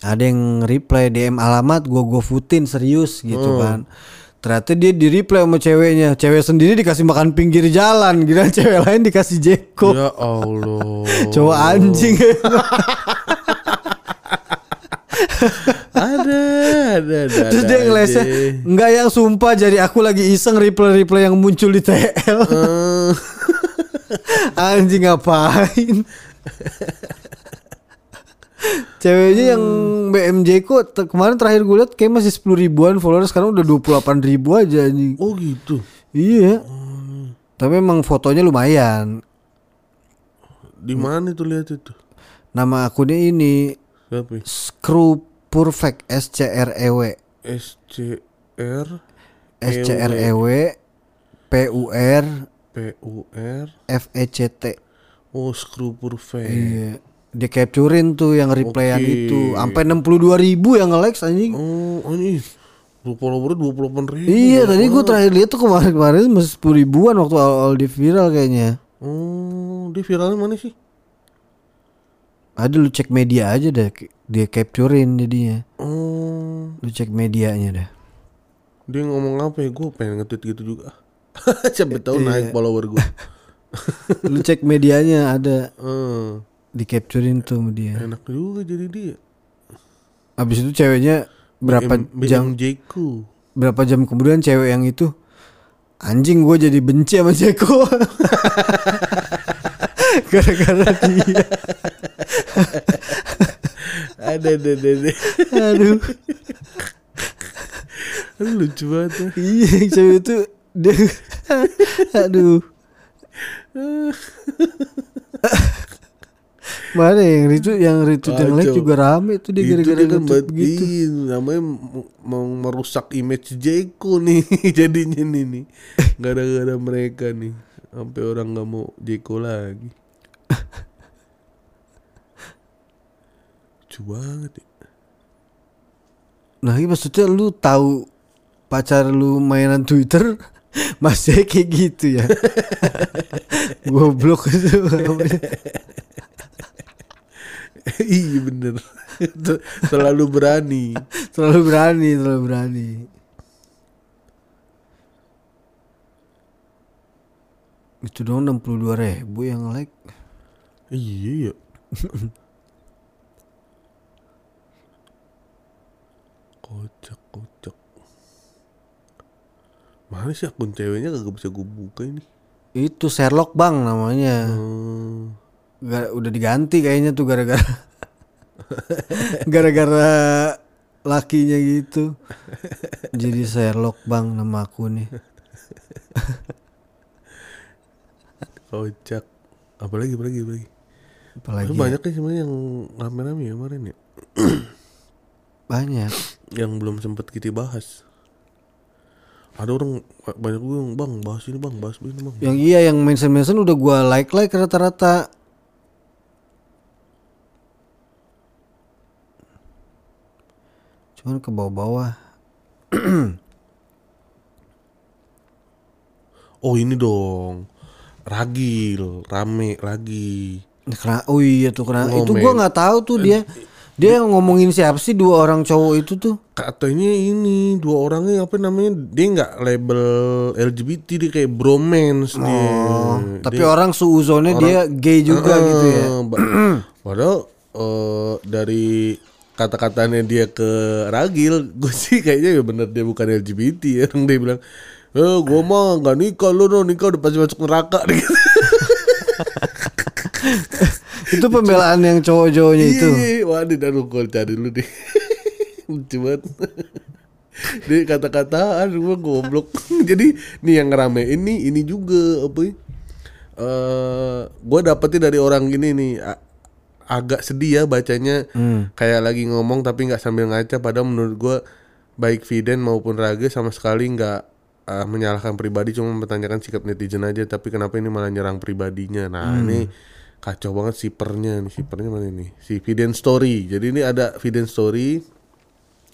Ada yang reply DM alamat gua gua footin serius gitu kan. Ternyata dia di reply sama ceweknya. Cewek sendiri dikasih makan pinggir jalan, gila cewek lain dikasih jeko. Ya Allah Cowok anjing. Ada Ada ada Terus ada dia ngelesnya. Enggak yang sumpah jadi aku lagi iseng reply-reply yang muncul di TL Eh, Anjing ngapain Ceweknya yang BMJ kok te- kemarin terakhir gue liat kayak masih 10 ribuan followers sekarang udah 28 ribu aja anjing. Oh gitu Iya. Tapi emang fotonya lumayan. Di mana tuh lihat itu Nama akunnya ini Siapa ya? Screw Perfect S C R E W SCR S C R E W P U R PUR F E C T. Oh screw perfect Iya. Dia capturein tuh yang replyan Oke. itu sampai 62 ribu yang nge-likes anjing. Oh, ini dua follower dua puluh delapan ribu. Iya tadi gue terakhir lihat tuh kemarin-kemarin masih 10 ribuan waktu awal-awal di viral kayaknya. Oh, dia viralnya mana sih? Ada lu cek media aja deh dia capturein jadinya. Oh, Lu cek medianya dah. dia ngomong apa ya? Gue pengen nge-tweet gitu juga. Siapa tahu Iya. naik follower gue. Lu cek medianya ada Eh, di capturein tuh sama dia. enak juga jadi dia. Habis itu ceweknya berapa BM, jam BMJ ku. berapa jam kemudian cewek yang itu anjing gue jadi benci sama Jeko gara-gara dia Ada, ada, ada, ada. aduh Aduh, lucu banget. ya. iya cewek itu dia aduh mana yang retweet yang retweet yang like Kacau. juga rame tuh dia Itu gara-gara dia kan retweet begitu iya, namanya mau merusak image Jeko nih jadinya nih nih gara-gara mereka nih sampai orang nggak mau Jeko lagi lucu banget ya. Nah ini maksudnya lu tahu pacar lu mainan Twitter masih kayak gitu ya Goblok itu. iya bener. Sel- selalu berani. Terlalu berani Terlalu berani. Itu dong 62 ribu yang like. Iya ya kocak kocak. Mana sih akun ceweknya? Kagak bisa gue buka ini. Itu Sherlock bang namanya. Hmm. Ga- Udah diganti kayaknya tuh gara-gara Gara-gara lakinya gitu Jadi Sherlock bang nama akunnya Kocak. Apalagi, apalagi, apalagi. Apalagi ya? banyak nih sebenarnya yang rame-rame ya kemarin ya. Banyak Yang belum sempat kita bahas. Ada orang banyak gue yang bang bahas ini bang bahas ini bang. Yang iya yang mention-mention udah gua like-like rata-rata Cuman ke bawah-bawah Oh ini dong. Ragil, rame lagi. Kena, oh iya tuh kena. Itu Ngomel. gua nggak tahu tuh dia. Dia ngomongin siapa sih dua orang cowok itu tuh? Katanya ini dua orangnya apa namanya dia nggak label LGBT dia kayak bromance dia. Tapi orang suuzonnya dia gay juga gitu ya. Padahal eh, dari kata-katanya dia ke Ragil, gue sih kayaknya ya bener dia bukan LGBT ya. Orang dia bilang, eh gue mah nggak nikah lo no nikah udah pasti masuk neraka. Gitu. itu pembelaan yang cowok-cowoknya itu. Iya, iya. wah di dalam gue cari dulu deh. Lucu banget. Dia kata-kataan gue goblok. Jadi nih yang ngerame ini ini juga apa ya? Eh, gue dapetnya dari orang gini nih agak sedih ya bacanya. Kayak lagi ngomong tapi nggak sambil ngaca. Padahal menurut gue baik Viden maupun Raga sama sekali nggak eh, menyalahkan pribadi. Cuma mempertanyakan sikap netizen aja. Tapi kenapa ini malah nyerang pribadinya? Nah ini kacau banget sipernya nih. Sipernya mana ini? Si Viden Story. Jadi ini ada Viden Story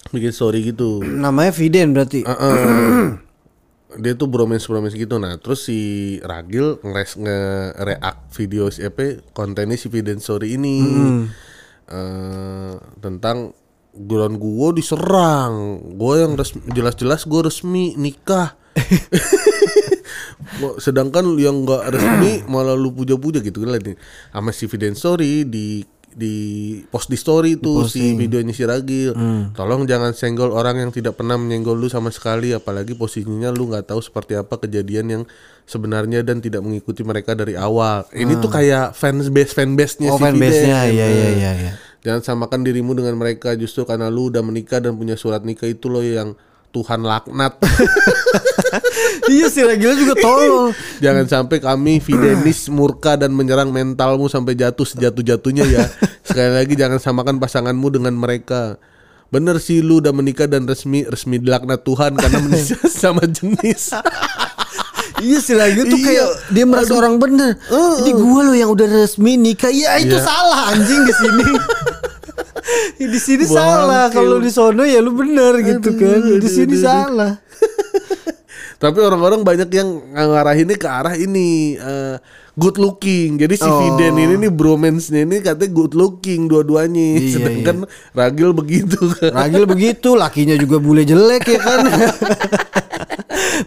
bikin story gitu. Namanya Viden berarti. Heeh. dia tuh bromance bromance gitu. Nah terus si Ragil ngeres nge-react video si apa kontennya si Viden Story ini. Eh, tentang ground gua diserang. Gua yang resmi, jelas-jelas gua resmi nikah. Sedangkan yang nggak resmi malah lu puja-puja gitu kan sama si Viden Story di di post di story tuh si videonya si Ragil. Tolong jangan senggol orang yang tidak pernah menyenggol lu sama sekali apalagi posisinya lu nggak tahu seperti apa kejadian yang sebenarnya dan tidak mengikuti mereka dari awal. Ini tuh kayak fans base fan base nya Oh si iya iya iya iya. Jangan samakan dirimu dengan mereka justru karena lu udah menikah dan punya surat nikah itu loh yang Tuhan laknat. iya sih Ragila juga tolol. Jangan sampai kami Fidenis murka dan menyerang mentalmu sampai jatuh sejatuh-jatuhnya ya. Sekali lagi jangan samakan pasanganmu dengan mereka. Bener sih lu udah menikah dan resmi resmi dilaknat Tuhan karena menikah sama jenis. Iya sih Ragila tuh Iya. kayak dia merasa orang bener. Jadi gua loh yang udah resmi nikah. Ya itu Iya. salah anjing di sini. Ya, di sini salah. Kalau di sono ya lu bener gitu Aduh, kan. Di aduh, sini aduh, aduh. salah. Tapi orang-orang banyak yang ngarahinnya ke arah ini eh, good looking. Jadi si Oh. Viden ini nih bromance-nya ini katanya good looking dua-duanya. Iya, Sedangkan Ragil begitu kan. Ragil begitu, lakinya juga bule jelek ya kan.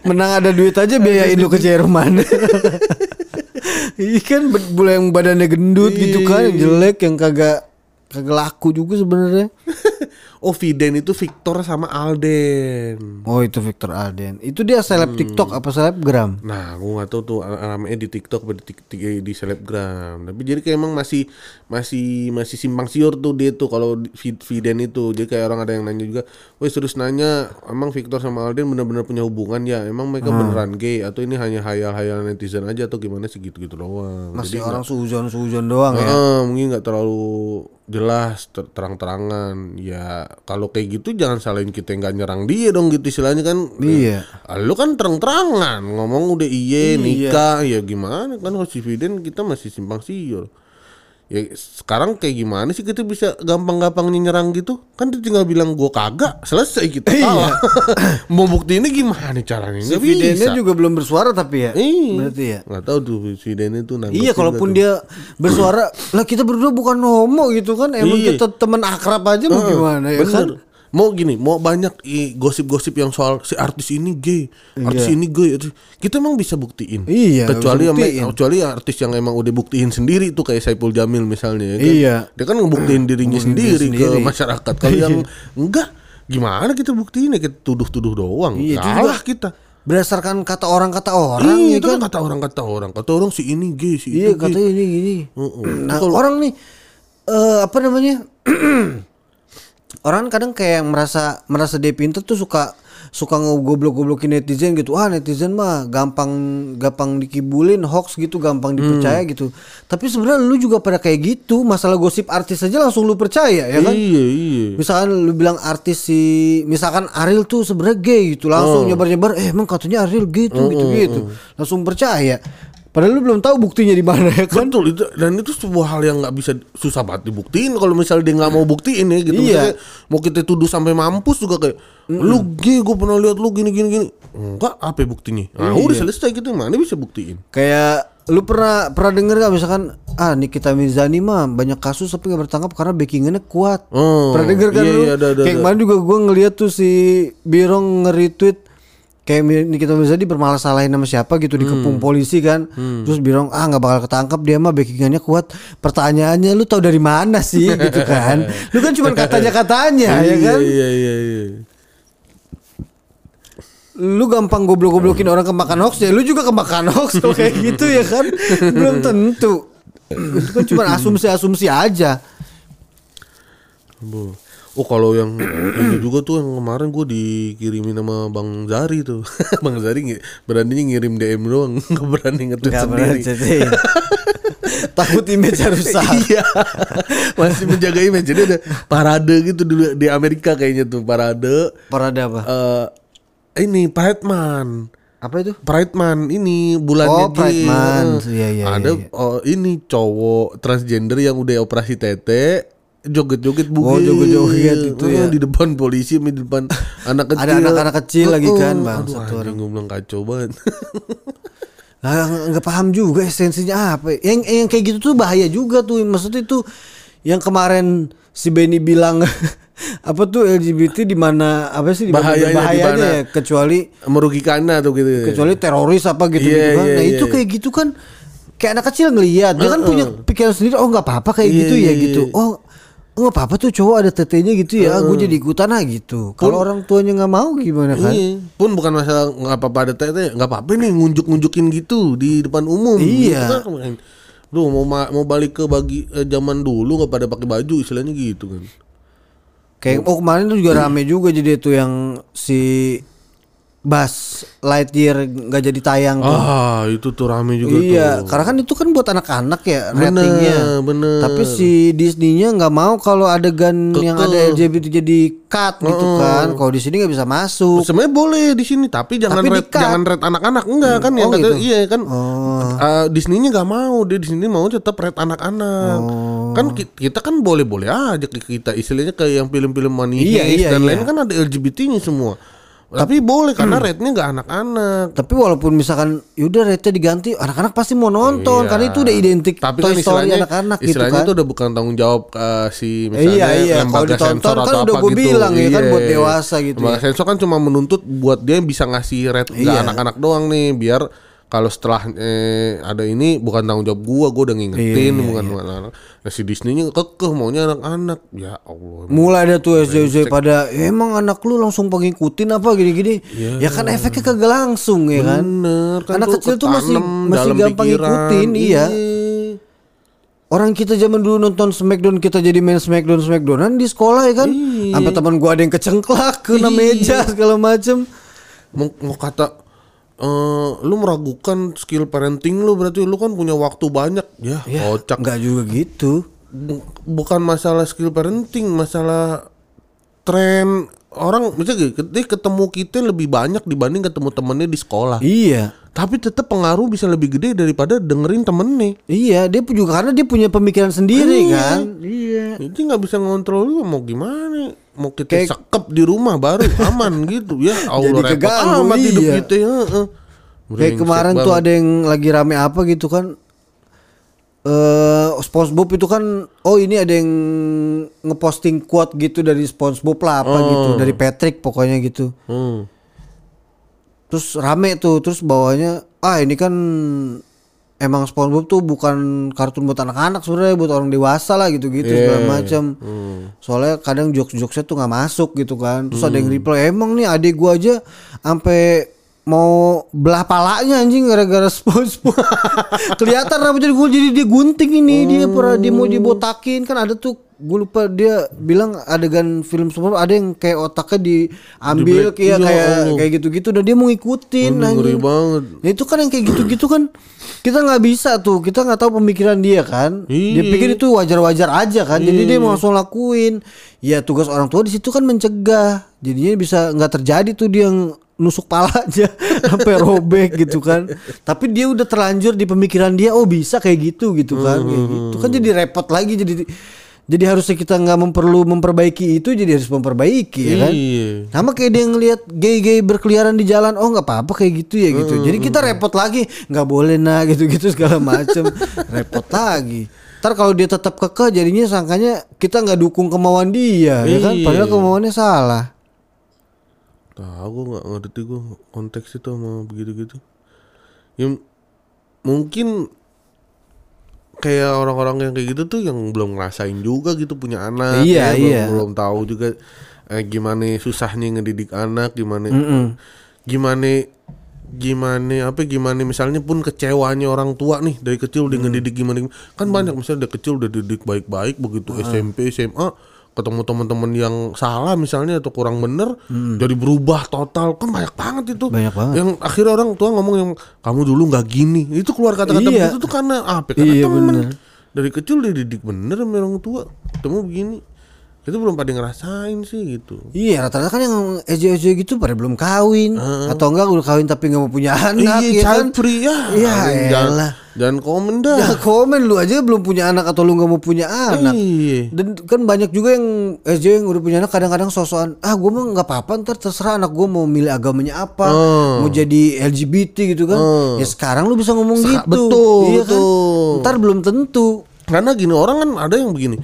Menang ada duit aja biayain lu ke Jerman. Iya kan bule yang badannya gendut gitu kan, yang jelek yang kagak kagak laku juga sebenarnya. oh Viden itu Victor sama Alden. Oh itu Victor Alden. Itu dia seleb TikTok apa selebgram? Nah, gue gak tahu tuh ramenya di TikTok atau di, tik- tik- di selebgram. Tapi jadi kayak emang masih masih masih simpang siur tuh dia tuh kalau di- Vi- Viden itu. Jadi kayak orang ada yang nanya juga, "Wes terus nanya, emang Victor sama Alden benar-benar punya hubungan ya? Emang mereka beneran gay atau ini hanya hayal-hayal netizen aja atau gimana sih gitu-gitu doang?" Masih Jadi orang suzon-suzon doang ya. Eh, mungkin nggak terlalu jelas ter- terang-terangan. Ya kalau kayak gitu jangan salahin kita nggak nyerang dia dong gitu istilahnya kan. Iya. Eh, lu kan terang-terangan ngomong udah iye nikah ya gimana? Kan kalau si Viden kita masih simpang siur ya sekarang kayak gimana sih kita bisa gampang-gampang nyerang gitu kan dia tinggal bilang gua kagak selesai kita kalah mau bukti ini gimana caranya Si bisa juga belum bersuara tapi ya. Iya. Berarti ya. nggak tahu tuh Viden itu nanggepin Iya, kalaupun dia bersuara, lah kita berdua bukan homo gitu kan, emang Iya. kita teman akrab aja mau gimana ya kan? Mau gini, mau banyak i, gosip-gosip yang soal si artis ini gay, artis ini gay, artis- kita emang bisa buktiin. Iya, kecuali yang kecuali artis yang emang udah buktiin sendiri tuh kayak Saipul Jamil misalnya. ya kan? Iya. Dia kan ngebuktiin dirinya Ngebuktiin sendiri, diri ke sendiri. masyarakat. Kalau yang enggak, gimana kita buktiin ya kita tuduh-tuduh doang. Iya, juga kita. Berdasarkan kata orang kata orang Iya, ya itu kan? kan kata orang kata orang. Kata orang si ini gay, si Iya itu gay. katanya ini gini. Heeh. Nah orang nih eh apa namanya? orang kadang kayak yang merasa merasa dia pintar tuh suka suka ngegoblok-goblokin netizen gitu. Ah netizen mah gampang gampang dikibulin hoax gitu, gampang dipercaya gitu. Tapi sebenarnya lu juga pada kayak gitu. Masalah gosip artis aja langsung lu percaya ya kan? Iya, iya. Misalkan lu bilang artis si misalkan Ariel tuh sebenarnya gay gitu, langsung nyebar-nyebar eh emang katanya Ariel gay tuh gitu-gitu. Langsung percaya. Padahal lu belum tahu buktinya di mana ya kan? Betul itu dan itu sebuah hal yang nggak bisa susah banget dibuktiin kalau misalnya dia nggak mau buktiin ya gitu. Iya. Misalnya mau kita tuduh sampai mampus juga kayak lu gay gue pernah lihat lu gini gini gini. Enggak apa buktinya? Nah, udah selesai gitu mana bisa buktiin. Kayak Lu pernah pernah denger gak misalkan ah Nikita Mirzani mah banyak kasus tapi gak bertangkap karena backingannya kuat. Oh, pernah denger kan iya, lu? iya, ada, ada, kayak kemarin juga gua ngeliat tuh si Birong nge-retweet kayak Nikita Mirzani bermalasalahin sama siapa gitu Hmm. dikepung polisi kan. Terus Birong ah nggak bakal ketangkap dia mah backingannya kuat. Pertanyaannya lu tahu dari mana sih gitu kan? Lu kan cuma katanya-katanya ya kan? Iya iya iya. lu gampang goblok-goblokin orang kemakan hoax ya lu juga kemakan hoax kalau kayak gitu ya kan belum tentu itu kan cuma asumsi-asumsi aja Bu. Oh kalau yang ini juga tuh yang kemarin gue dikirimin sama Bang Zari tuh. Bang Zari ngi- beraninya ngirim DM doang. Gak berani nge-tweet sendiri. jadi takut image rusak. Iya. Masih menjaga image. Jadi ada parade gitu dulu Di Amerika kayaknya tuh Parade. Parade apa? Eh Ini Pride Man apa itu? Pride Man ini bulannya Oh, Pride. Eh, Iya, iya, Ada iya, iya. oh, ini cowok transgender yang udah operasi tete joget-joget bugil. Oh, joget-joget itu Eh, ya. Di depan polisi, di depan anak kecil. Ada anak-anak kecil lagi kan, Bang, Aduh, satu gue bilang kacau banget. Lah nggak paham juga esensinya apa. Yang yang kayak gitu tuh bahaya juga tuh. Maksudnya itu yang kemarin si Benny bilang apa tuh LGBT di mana apa sih di Bahayanya ya kecuali Merugikannya tuh gitu. kecuali teroris apa gitu Iya, gitu kan. iya, Nah, iya, itu iya. kayak gitu kan kayak anak kecil ngelihat dia kan punya pikiran sendiri oh nggak apa-apa kayak Iya, gitu ya iya, gitu. iya. Oh nggak apa-apa tuh cowok ada tetenya gitu ya. Gue jadi ikutan ah gitu. Kalau orang tuanya nggak mau gimana kan? Iya. Pun bukan masalah nggak apa-apa ada tete, nggak apa-apa nih ngunjuk-ngunjukin gitu di depan umum. Iya. Gitu kan. Lu mau ma- mau balik ke bagi eh, zaman dulu nggak pada pakai baju istilahnya gitu kan. Kayak oh kemarin tuh juga rame juga jadi itu yang si Buzz Lightyear nggak jadi tayang tuh. Ah, itu tuh rame juga iya, tuh. karena kan itu kan buat anak-anak ya Bener, ratingnya. bener. Tapi si Disney-nya nggak mau kalau adegan yang ada LGBT jadi cut gitu kan. Kalau di sini nggak bisa masuk. Sebenarnya boleh di sini, tapi jangan Tapi red, jangan red anak-anak enggak kan yang Oh, kata gitu? iya kan. Oh. Eh, Disney-nya nggak mau, dia di sini mau tetap red anak-anak. Oh. Kan ki- kita kan boleh-boleh aja kita istilahnya kayak yang film-film Money Iya, iya, dan iya. lain kan ada LGBT-nya semua. Tapi boleh karena rednya nggak anak-anak. Tapi walaupun misalkan yaudah rate diganti, anak-anak pasti mau nonton Iya. karena itu udah identik Tapi Toy kan Story istilahnya, anak-anak gitu istilahnya kan. itu udah bukan tanggung jawab eh, si iya misalnya iya, kalau lembaga ditonton sensor kan atau udah gue gitu. bilang ya kan Iya. buat dewasa gitu. Lembaga Ya. sensor kan cuma menuntut buat dia bisa ngasih ke Iya. anak-anak doang nih biar kalau setelah eh, ada ini bukan tanggung jawab gua, gua udah ngingetin Iya, bukan anak-anak. Nah, si Disney-nya kekeh maunya anak-anak. Ya Allah. Mulai ada tuh SJW pada "Ya, emang anak lu langsung ngikutin apa gini-gini. Ya kan efeknya kagak langsung ya kan. Bener, kan Anak kecil tuh masih masih gampang pikiran. ngikutin, iya. Orang kita zaman dulu nonton Smackdown kita jadi main Smackdown Smackdownan di sekolah ya kan. Iya. Sampai teman gua ada yang kecengklak kena Iya. meja segala macem. Mau, mau kata eh lu meragukan skill parenting lu berarti lu kan punya waktu banyak ya, kocak Enggak juga gitu. Bu- bukan masalah skill parenting, masalah tren orang misalnya dia ketemu kita lebih banyak dibanding ketemu temennya di sekolah. Iya. Tapi tetap pengaruh bisa lebih gede daripada dengerin temennya. Iya, dia pun juga karena dia punya pemikiran sendiri kan. Iya. Jadi nggak bisa ngontrol lu mau gimana? Mau kita Kayak- sekep di rumah baru aman gitu ya. Allah Jadi repot amat hidup iya. kita ya. heeh. Kayak kemarin tuh banget. ada yang lagi rame apa gitu kan. Eh SpongeBob itu kan oh ini ada yang ngeposting quote gitu dari SpongeBob lah apa gitu dari Patrick pokoknya gitu. Hmm. Terus rame tuh terus bawahnya ah ini kan emang SpongeBob tuh bukan kartun buat anak-anak sebenarnya buat orang dewasa lah gitu-gitu segala macam. Soalnya kadang jokes-jokesnya tuh nggak masuk gitu kan. Terus ada yang reply emang nih adik gua aja sampai mau belah palanya anjing gara-gara SpongeBob. Kelihatan rambutnya gue jadi dia gunting ini dia pernah dia mau dibotakin kan ada tuh gue lupa dia bilang adegan film SpongeBob ada yang kayak otaknya diambil kayak iya, kayak Allah. kayak gitu-gitu dan dia mau ngikutin Aduh, ngeri banget. Nah, itu kan yang kayak gitu-gitu kan kita nggak bisa tuh kita nggak tahu pemikiran dia kan dia Iya. pikir itu wajar-wajar aja kan jadi dia mau langsung lakuin ya tugas orang tua di situ kan mencegah jadinya bisa nggak terjadi tuh dia yang nusuk pala aja sampai robek gitu kan tapi dia udah terlanjur di pemikiran dia oh bisa kayak gitu gitu kan kayak gitu kan jadi repot lagi jadi Jadi harusnya kita nggak memperlu memperbaiki itu jadi harus memperbaiki ya kan. Iya. Sama kayak dia ngelihat gay-gay berkeliaran di jalan, oh nggak apa-apa kayak gitu ya gitu. Jadi kita repot lagi, nggak boleh nah gitu-gitu segala macem, repot lagi. Ntar kalau dia tetap kekeh jadinya sangkanya kita nggak dukung kemauan dia, ya kan? Iya. Padahal kemauannya salah. Tahu gue nggak ngerti gue konteks itu sama begitu-gitu. Ya mungkin kayak orang-orang yang kayak gitu tuh yang belum ngerasain juga gitu punya anak. Iya, ya, belum- iya. Belum, tahu juga eh, gimana susahnya ngedidik anak, gimana gimana gimana apa gimana misalnya pun kecewanya orang tua nih dari kecil Mm. udah ngedidik gimana kan banyak misalnya dari kecil udah didik baik-baik begitu Ah. SMP SMA ketemu teman-teman yang salah misalnya atau kurang bener Mm. jadi berubah total kan banyak banget itu Banyak banget. yang akhirnya orang tua ngomong yang kamu dulu nggak gini itu keluar kata-kata Iya. begitu tuh karena apa karena Iya, temen bener. dari kecil dididik bener sama orang tua ketemu begini itu belum pada ngerasain sih gitu Iya rata-rata kan yang ejo-ejo gitu pada belum kawin atau enggak udah kawin tapi nggak mau punya anak iya ya kan. free ya Iya, jangan, elah. jangan komen dah Ya komen lu aja belum punya anak atau lu nggak mau punya anak. Iya. Dan kan banyak juga yang SJ yang udah punya anak kadang-kadang sosokan ah gue mah nggak apa-apa ntar terserah anak gue mau milih agamanya apa Oh. mau jadi LGBT gitu kan ya sekarang lu bisa ngomong Seka- gitu betul, iya kan betul. ntar belum tentu Karena gini orang kan ada yang begini.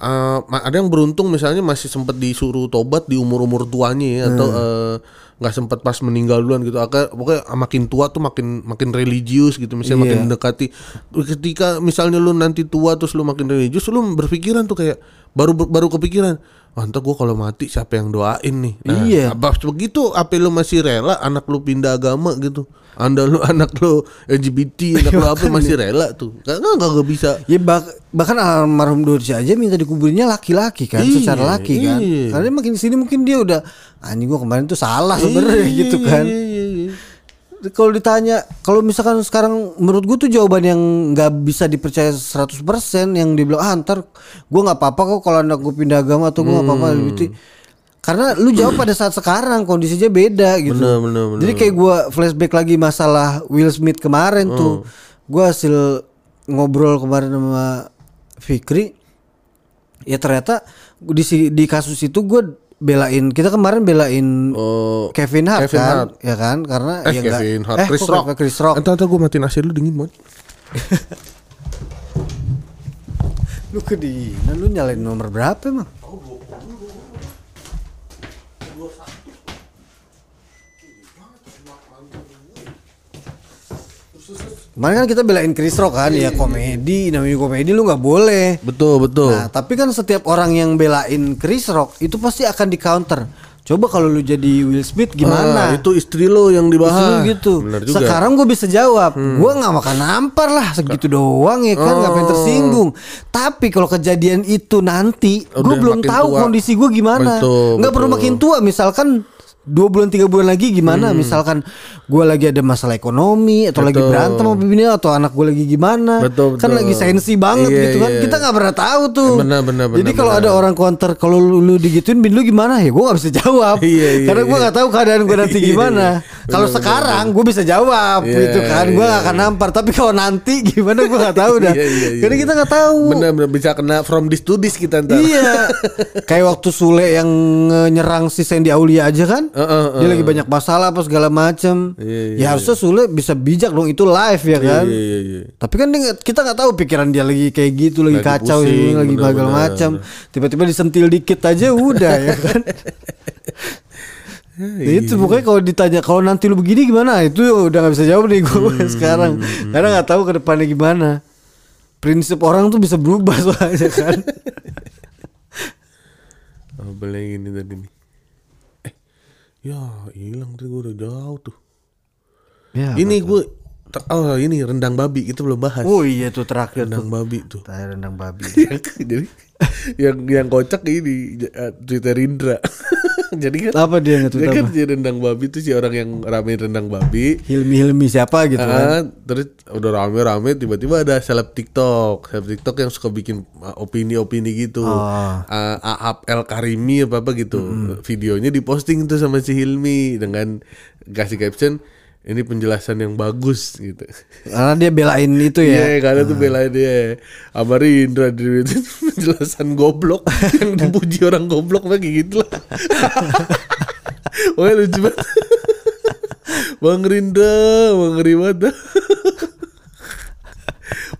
Eh, ma- ada yang beruntung misalnya masih sempat disuruh tobat di umur-umur tuanya ya atau eh, nggak sempat pas meninggal duluan gitu. Agak pokoknya makin tua tuh makin makin religius gitu misalnya Iya. makin mendekati. Ketika misalnya lu nanti tua terus lu makin religius lu berpikiran tuh kayak baru baru kepikiran Wah, ntar gue kalau mati siapa yang doain nih? Nah, Iya. Apa begitu? Apa lu masih rela anak lu pindah agama gitu? Anda lu anak lu LGBT, anak lu apa masih rela tuh? Karena nggak nggak bisa. ya bak- bahkan almarhum Dorsi aja minta dikuburnya laki-laki kan Iya, secara laki kan iya. karena makin sini mungkin dia udah anjing gua kemarin tuh salah sebenarnya Iya, gitu iya, kan iya, iya, iya. kalau ditanya kalau misalkan sekarang menurut gue tuh jawaban yang nggak bisa dipercaya 100% yang dibilang ah ntar gue nggak apa-apa kok kalau anak gue pindah agama atau gue nggak apa-apa Hmm. gitu karena lu jawab pada saat sekarang kondisinya beda gitu Bener, bener, bener. jadi kayak gue flashback lagi masalah Will Smith kemarin Hmm. tuh gue hasil ngobrol kemarin sama Fikri ya ternyata di si- di kasus itu gue belain kita kemarin belain Oh, Kevin Hart Kevin kan Hart. ya kan karena eh ya Kevin Hart, eh, Chris Rock. Chris Rock Entar entar gue matiin AC dulu dingin banget. lu kedinginan lu nyalain nomor berapa emang Kemarin kan kita belain Chris Rock kan ya komedi namanya komedi lu nggak boleh. Betul betul. Nah tapi kan setiap orang yang belain Chris Rock itu pasti akan di counter. Coba kalau lu jadi Will Smith Ah, gimana? itu istri lo yang dibahas. lu gitu. Bener juga. Hmm. Sekarang gue bisa jawab, gue nggak makan nampar lah segitu doang ya kan, nggak pengen Oh. tersinggung. Tapi kalau kejadian itu nanti, gue belum tahu tua. kondisi gue gimana. Nggak perlu makin tua, misalkan dua bulan tiga bulan lagi gimana? Misalkan gue lagi ada masalah ekonomi atau lagi Hmm. Betul. berantem sama bini atau anak gue lagi gimana? Betul, Kan betul. lagi sensi banget Iya, gitu kan. iya. Kita nggak pernah tahu tuh. Benar, benar, Jadi benar, kalau benar. ada orang counter, kalau lu, lu digituin bin lu gimana? Ya gue nggak bisa jawab. Iya, iya, Karena gue iya. nggak tahu keadaan gue nanti Iya, gimana. iya. Kalau Benar, sekarang gue bisa jawab Iya, gitu kan, gue iya, gak akan iya. nampar. Tapi kalau nanti gimana gue nggak tahu dah. Iya, iya, iya. Karena kita nggak tahu. Bener bener bisa kena from this to this kita ntar. Iya, kayak waktu Sule yang eh, nyerang si Sandy Aulia aja kan, Heeh, dia lagi banyak masalah apa segala macem. Iya, iya, ya harusnya Sule bisa bijak dong itu live ya Iya kan. iya iya. iya. Tapi kan dia kita nggak tahu pikiran dia lagi kayak gitu, lagi, Lagi kacau, pusing, lagi bener, segala macam. Tiba-tiba disentil dikit aja udah ya kan. Ya itu pokoknya kalau ditanya kalau nanti lu begini gimana itu udah nggak bisa jawab nih gue sekarang karena nggak tahu ke depannya gimana prinsip orang tuh bisa berubah soalnya kan Oh, boleh ini tadi nih. Ya hilang tadi gue udah jauh tuh. ya, ini gue, oh ini rendang babi kita belum bahas. oh iya tuh terakhir tuh rendang babi tuh. Terakhir rendang babi Jadi yang yang kocak ini uh, Twitter Indra. Jadi kan apa dia nggak dia kan apa si rendang babi tuh si orang yang ramein rendang babi. Hilmi Hilmi siapa gitu kan Ah, terus udah rame-rame tiba-tiba ada seleb TikTok, seleb TikTok yang suka bikin uh, opini-opini gitu. Oh. Uh, Aap El Karimi apa apa gitu. Videonya diposting tuh sama si Hilmi dengan kasih caption ini penjelasan yang bagus gitu. Karena dia belain itu Iya, ya. karena tuh belain dia. Sama Rindra di itu penjelasan goblok yang dipuji orang goblok kayak gitu lah. Wah lucu banget. Bang Rindra, Bang Rimata.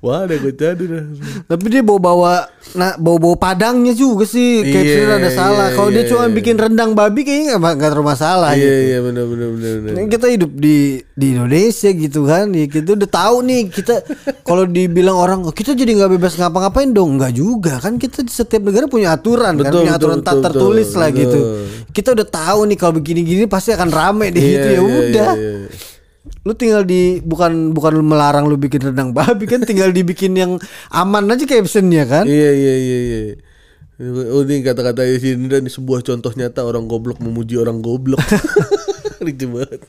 Wah, ada gue jadi dah. Tapi dia bawa bawa nah bawa bawa padangnya juga sih. Iya, Captionnya ada salah. iya, Kalau dia iya, cuma iya. bikin rendang babi kayaknya nggak nggak terlalu masalah. Iya, gitu. iya benar benar benar benar. Ini kita hidup di di Indonesia gitu kan, ya kita udah tahu nih kita kalau dibilang orang "Oh, kita jadi nggak bebas ngapa-ngapain dong, nggak juga kan kita di setiap negara punya aturan kan, Betul, punya betul, aturan tak betul, tertulis betul, lah gitu. betul. Kita udah tahu nih kalau begini-gini pasti akan rame di Iya, gitu ya iya, udah. iya, iya. Lu tinggal di bukan bukan melarang lu bikin rendang babi kan, tinggal dibikin yang aman aja captionnya kan. Iya iya iya iya. Oh ini kata-kata si Indra ini sebuah contoh nyata orang goblok memuji orang goblok. Lucu banget.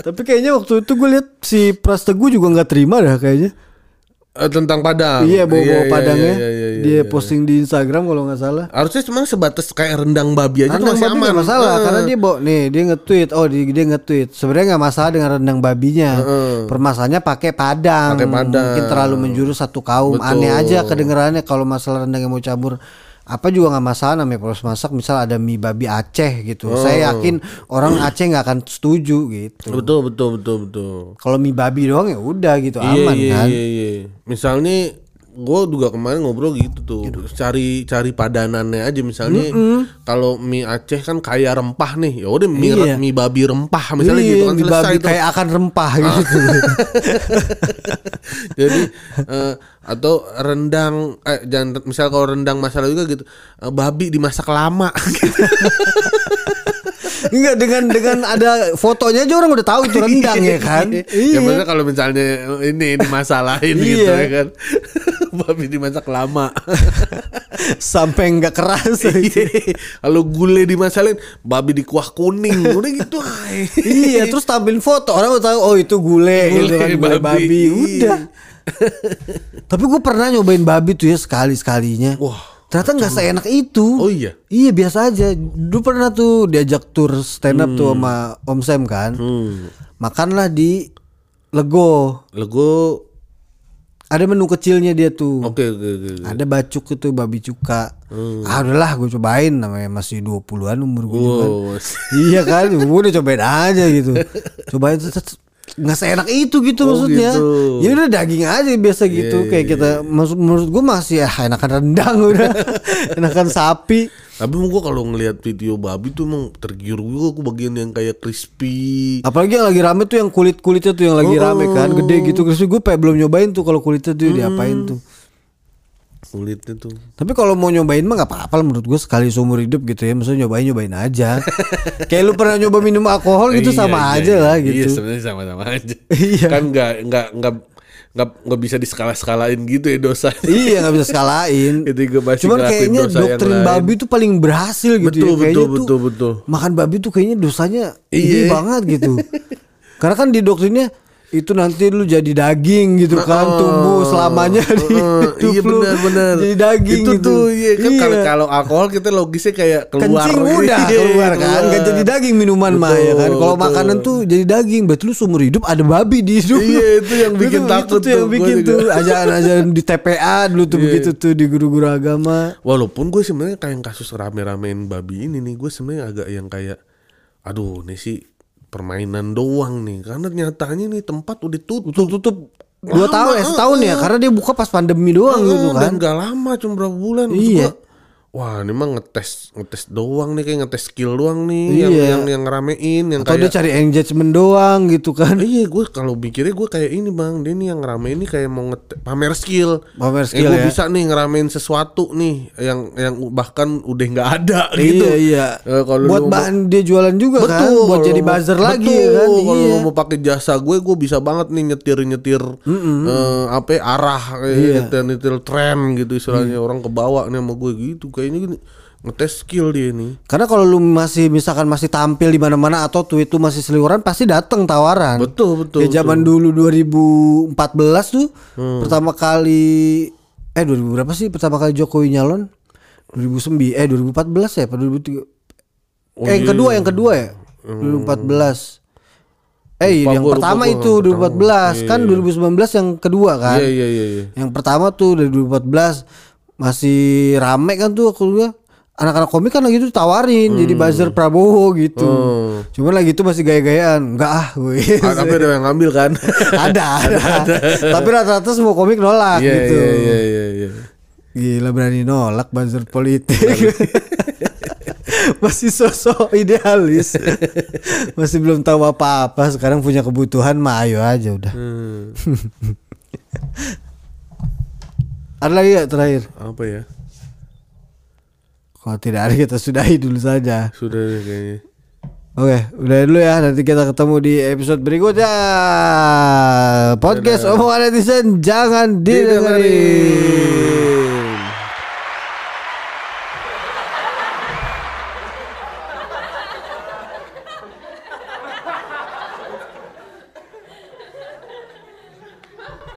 Tapi kayaknya waktu itu gue lihat si Pras Teguh juga nggak terima dah kayaknya. Eh, tentang Padang. Iya bawa-bawa padangnya. iya, iya, iya, dia iya. posting di Instagram kalau nggak salah. Harusnya cuma sebatas kayak rendang babi aja tuh Rendang masih babi aman. nggak masalah Heeh. karena dia bawa nih dia nge-tweet oh dia, dia nge-tweet sebenarnya nggak masalah dengan rendang babinya permasalahannya pakai padang Pakai padang. mungkin terlalu menjurus satu kaum Betul. aneh aja kedengerannya kalau masalah rendang yang mau campur apa juga nggak masalah namanya proses masak misal ada mie babi Aceh gitu. Saya yakin orang Aceh nggak akan setuju gitu. Betul betul betul betul. kalau mie babi doang ya udah gitu Iya aman iya kan? iya iya. Misalnya gue juga kemarin ngobrol gitu tuh. Cari cari padanannya aja. Misalnya kalau mie Aceh kan kaya rempah nih. Ya udah mie, Iya. mie babi rempah misalnya Iya, gitu kan mie selesai babi tuh. kayak akan rempah gitu. Jadi eh, atau rendang eh jangan misal kalau rendang masalah juga gitu eh, babi dimasak lama gitu. Enggak dengan dengan ada fotonya aja orang udah tahu itu rendang ya kan ya iya maksudnya kalau misalnya ini dimasalahin gitu Iya. ya kan. babi dimasak lama. sampai nggak keras Iya. kalau gule dimasalahin babi di kuah kuning udah gitu iya terus tampilin foto orang udah tahu oh itu gule, Gule gitu kan gule babi. babi, Iya. udah tapi gue pernah nyobain babi tuh ya sekali sekalinya Wah, ternyata nggak seenak itu. Oh iya. iya biasa aja. Dulu pernah tuh diajak tur stand up tuh sama Om Sam kan. Hmm. makanlah di Lego. Lego. Ada menu kecilnya dia tuh. Oke oke oke. oke. ada bacuk itu babi cuka. Ah udahlah gue cobain. Namanya masih 20-an umur gue juga. Wow. iya kan? Gue udah cobain aja gitu. Cobain nggak seenak itu gitu Oh, maksudnya. gitu. ya udah daging aja biasa gitu. kayak kita maksud menurut gue masih ya enakan rendang udah. Enakan sapi. Tapi gue kalau ngelihat video babi tuh emang tergiur juga aku bagian yang kayak crispy. apalagi yang lagi rame tuh yang kulit kulitnya tuh yang lagi rame kan gede gitu. Terus gue kayak belum nyobain tuh kalau kulitnya tuh diapain tuh Kulitnya tuh. Tapi kalau mau nyobain mah gak apa-apa menurut gue sekali seumur hidup gitu ya. Maksudnya nyobain nyobain aja. Kayak lu pernah nyoba minum alkohol gitu Iya, sama iya, aja iya. lah Iya gitu. sebenarnya sama-sama aja. Iya. Kan nggak nggak nggak nggak nggak bisa diskala-skalain gitu ya dosa. iya nggak bisa skalain. Ketika masih Cuman kayaknya doktrin babi tuh paling berhasil gitu Betul, ya. Kayaknya betul, tuh betul, betul. makan babi tuh kayaknya dosanya Iya. banget gitu. Karena kan di doktrinnya itu nanti lu jadi daging gitu kan tumbuh selamanya di Heeh, hidup iya lu benar. jadi daging itu gitu. tuh iya kan kalau Iya. kalau alkohol kita logisnya kayak keluar. kencing udah Iya, keluar kan nggak jadi daging minuman mah ya kan kalau makanan tuh jadi daging berarti lu seumur hidup ada babi di hidup lu. Iya, itu yang bikin Itu- takut itu tuh yang bikin juga. tuh ajaran-ajaran di TPA dulu Iya. tuh begitu tuh di guru-guru agama Walaupun gue sebenarnya kayak kasus rame-ramein babi ini nih, gue sebenarnya agak yang kayak, aduh, ini sih permainan doang nih, karena nyatanya nih tempat udah tutup. tutup tutup dua tahun ya setahun ya karena dia buka pas pandemi doang gitu Eh, kan Dan gak lama, cuma berapa bulan. Iya. Wah ini mah ngetes ngetes doang nih kayak ngetes skill doang nih yang Iya. yang yang ngeramein yang atau dia kayak cari engagement doang gitu kan. Iya gue kalau mikirnya gue kayak ini bang. Dia nih yang ngeramein ini kayak mau ngete- pamer skill. Pamer eh, skill gue ya. bisa nih ngeramein sesuatu nih yang yang bahkan udah nggak ada gitu. Iya iya. Eh, kalau buat mau- bahan dia jualan juga kan buat kalau jadi mau- buzzer lagi betul, ya kan? Kalau iya. mau pakai jasa gue, gue bisa banget nih nyetir nyetir eh, apa arah, eh, Iya. nyetir nyetir tren gitu istilahnya. Orang kebawa nih sama gue gitu. Kayaknya gini, ngetes skill dia nih. Karena kalau lu masih misalkan masih tampil di mana-mana atau tweet lu masih seliweran pasti datang tawaran. Betul betul. Kayak zaman dulu 2014 tuh pertama kali eh 2000 berapa sih pertama kali Jokowi nyalon? 2009 eh 2014 ya? Apa 2003? Oh, eh yang iya, kedua iya. yang kedua ya? 2014. Eh Lupa yang gua, lupa pertama gua, itu pertama. 2014 kan 2019 yang kedua kan. Iya iya iya. iya. Yang pertama tuh dari 2014 masih rame kan tuh waktu gua anak-anak komik kan lagi tuh tawarin jadi buzzer Prabowo gitu. Hmm. Cuman lagi itu masih gaya-gayaan. Enggak ah gue. Ah, tapi ada yang ngambil kan? ada, ada. Tapi rata-rata semua komik nolak Iya gitu. iya iya iya. iya. Gila berani nolak buzzer politik. Masih sosok idealis. Masih belum tahu apa-apa. Sekarang punya kebutuhan mah ayo aja udah. Hmm. Ada lagi gak terakhir? Apa ya? Kalau tidak ada kita sudahi dulu saja. Sudah deh kayaknya. Oke, udah dulu ya. Nanti kita ketemu di episode berikutnya. Podcast omongan netizen jangan didengarin.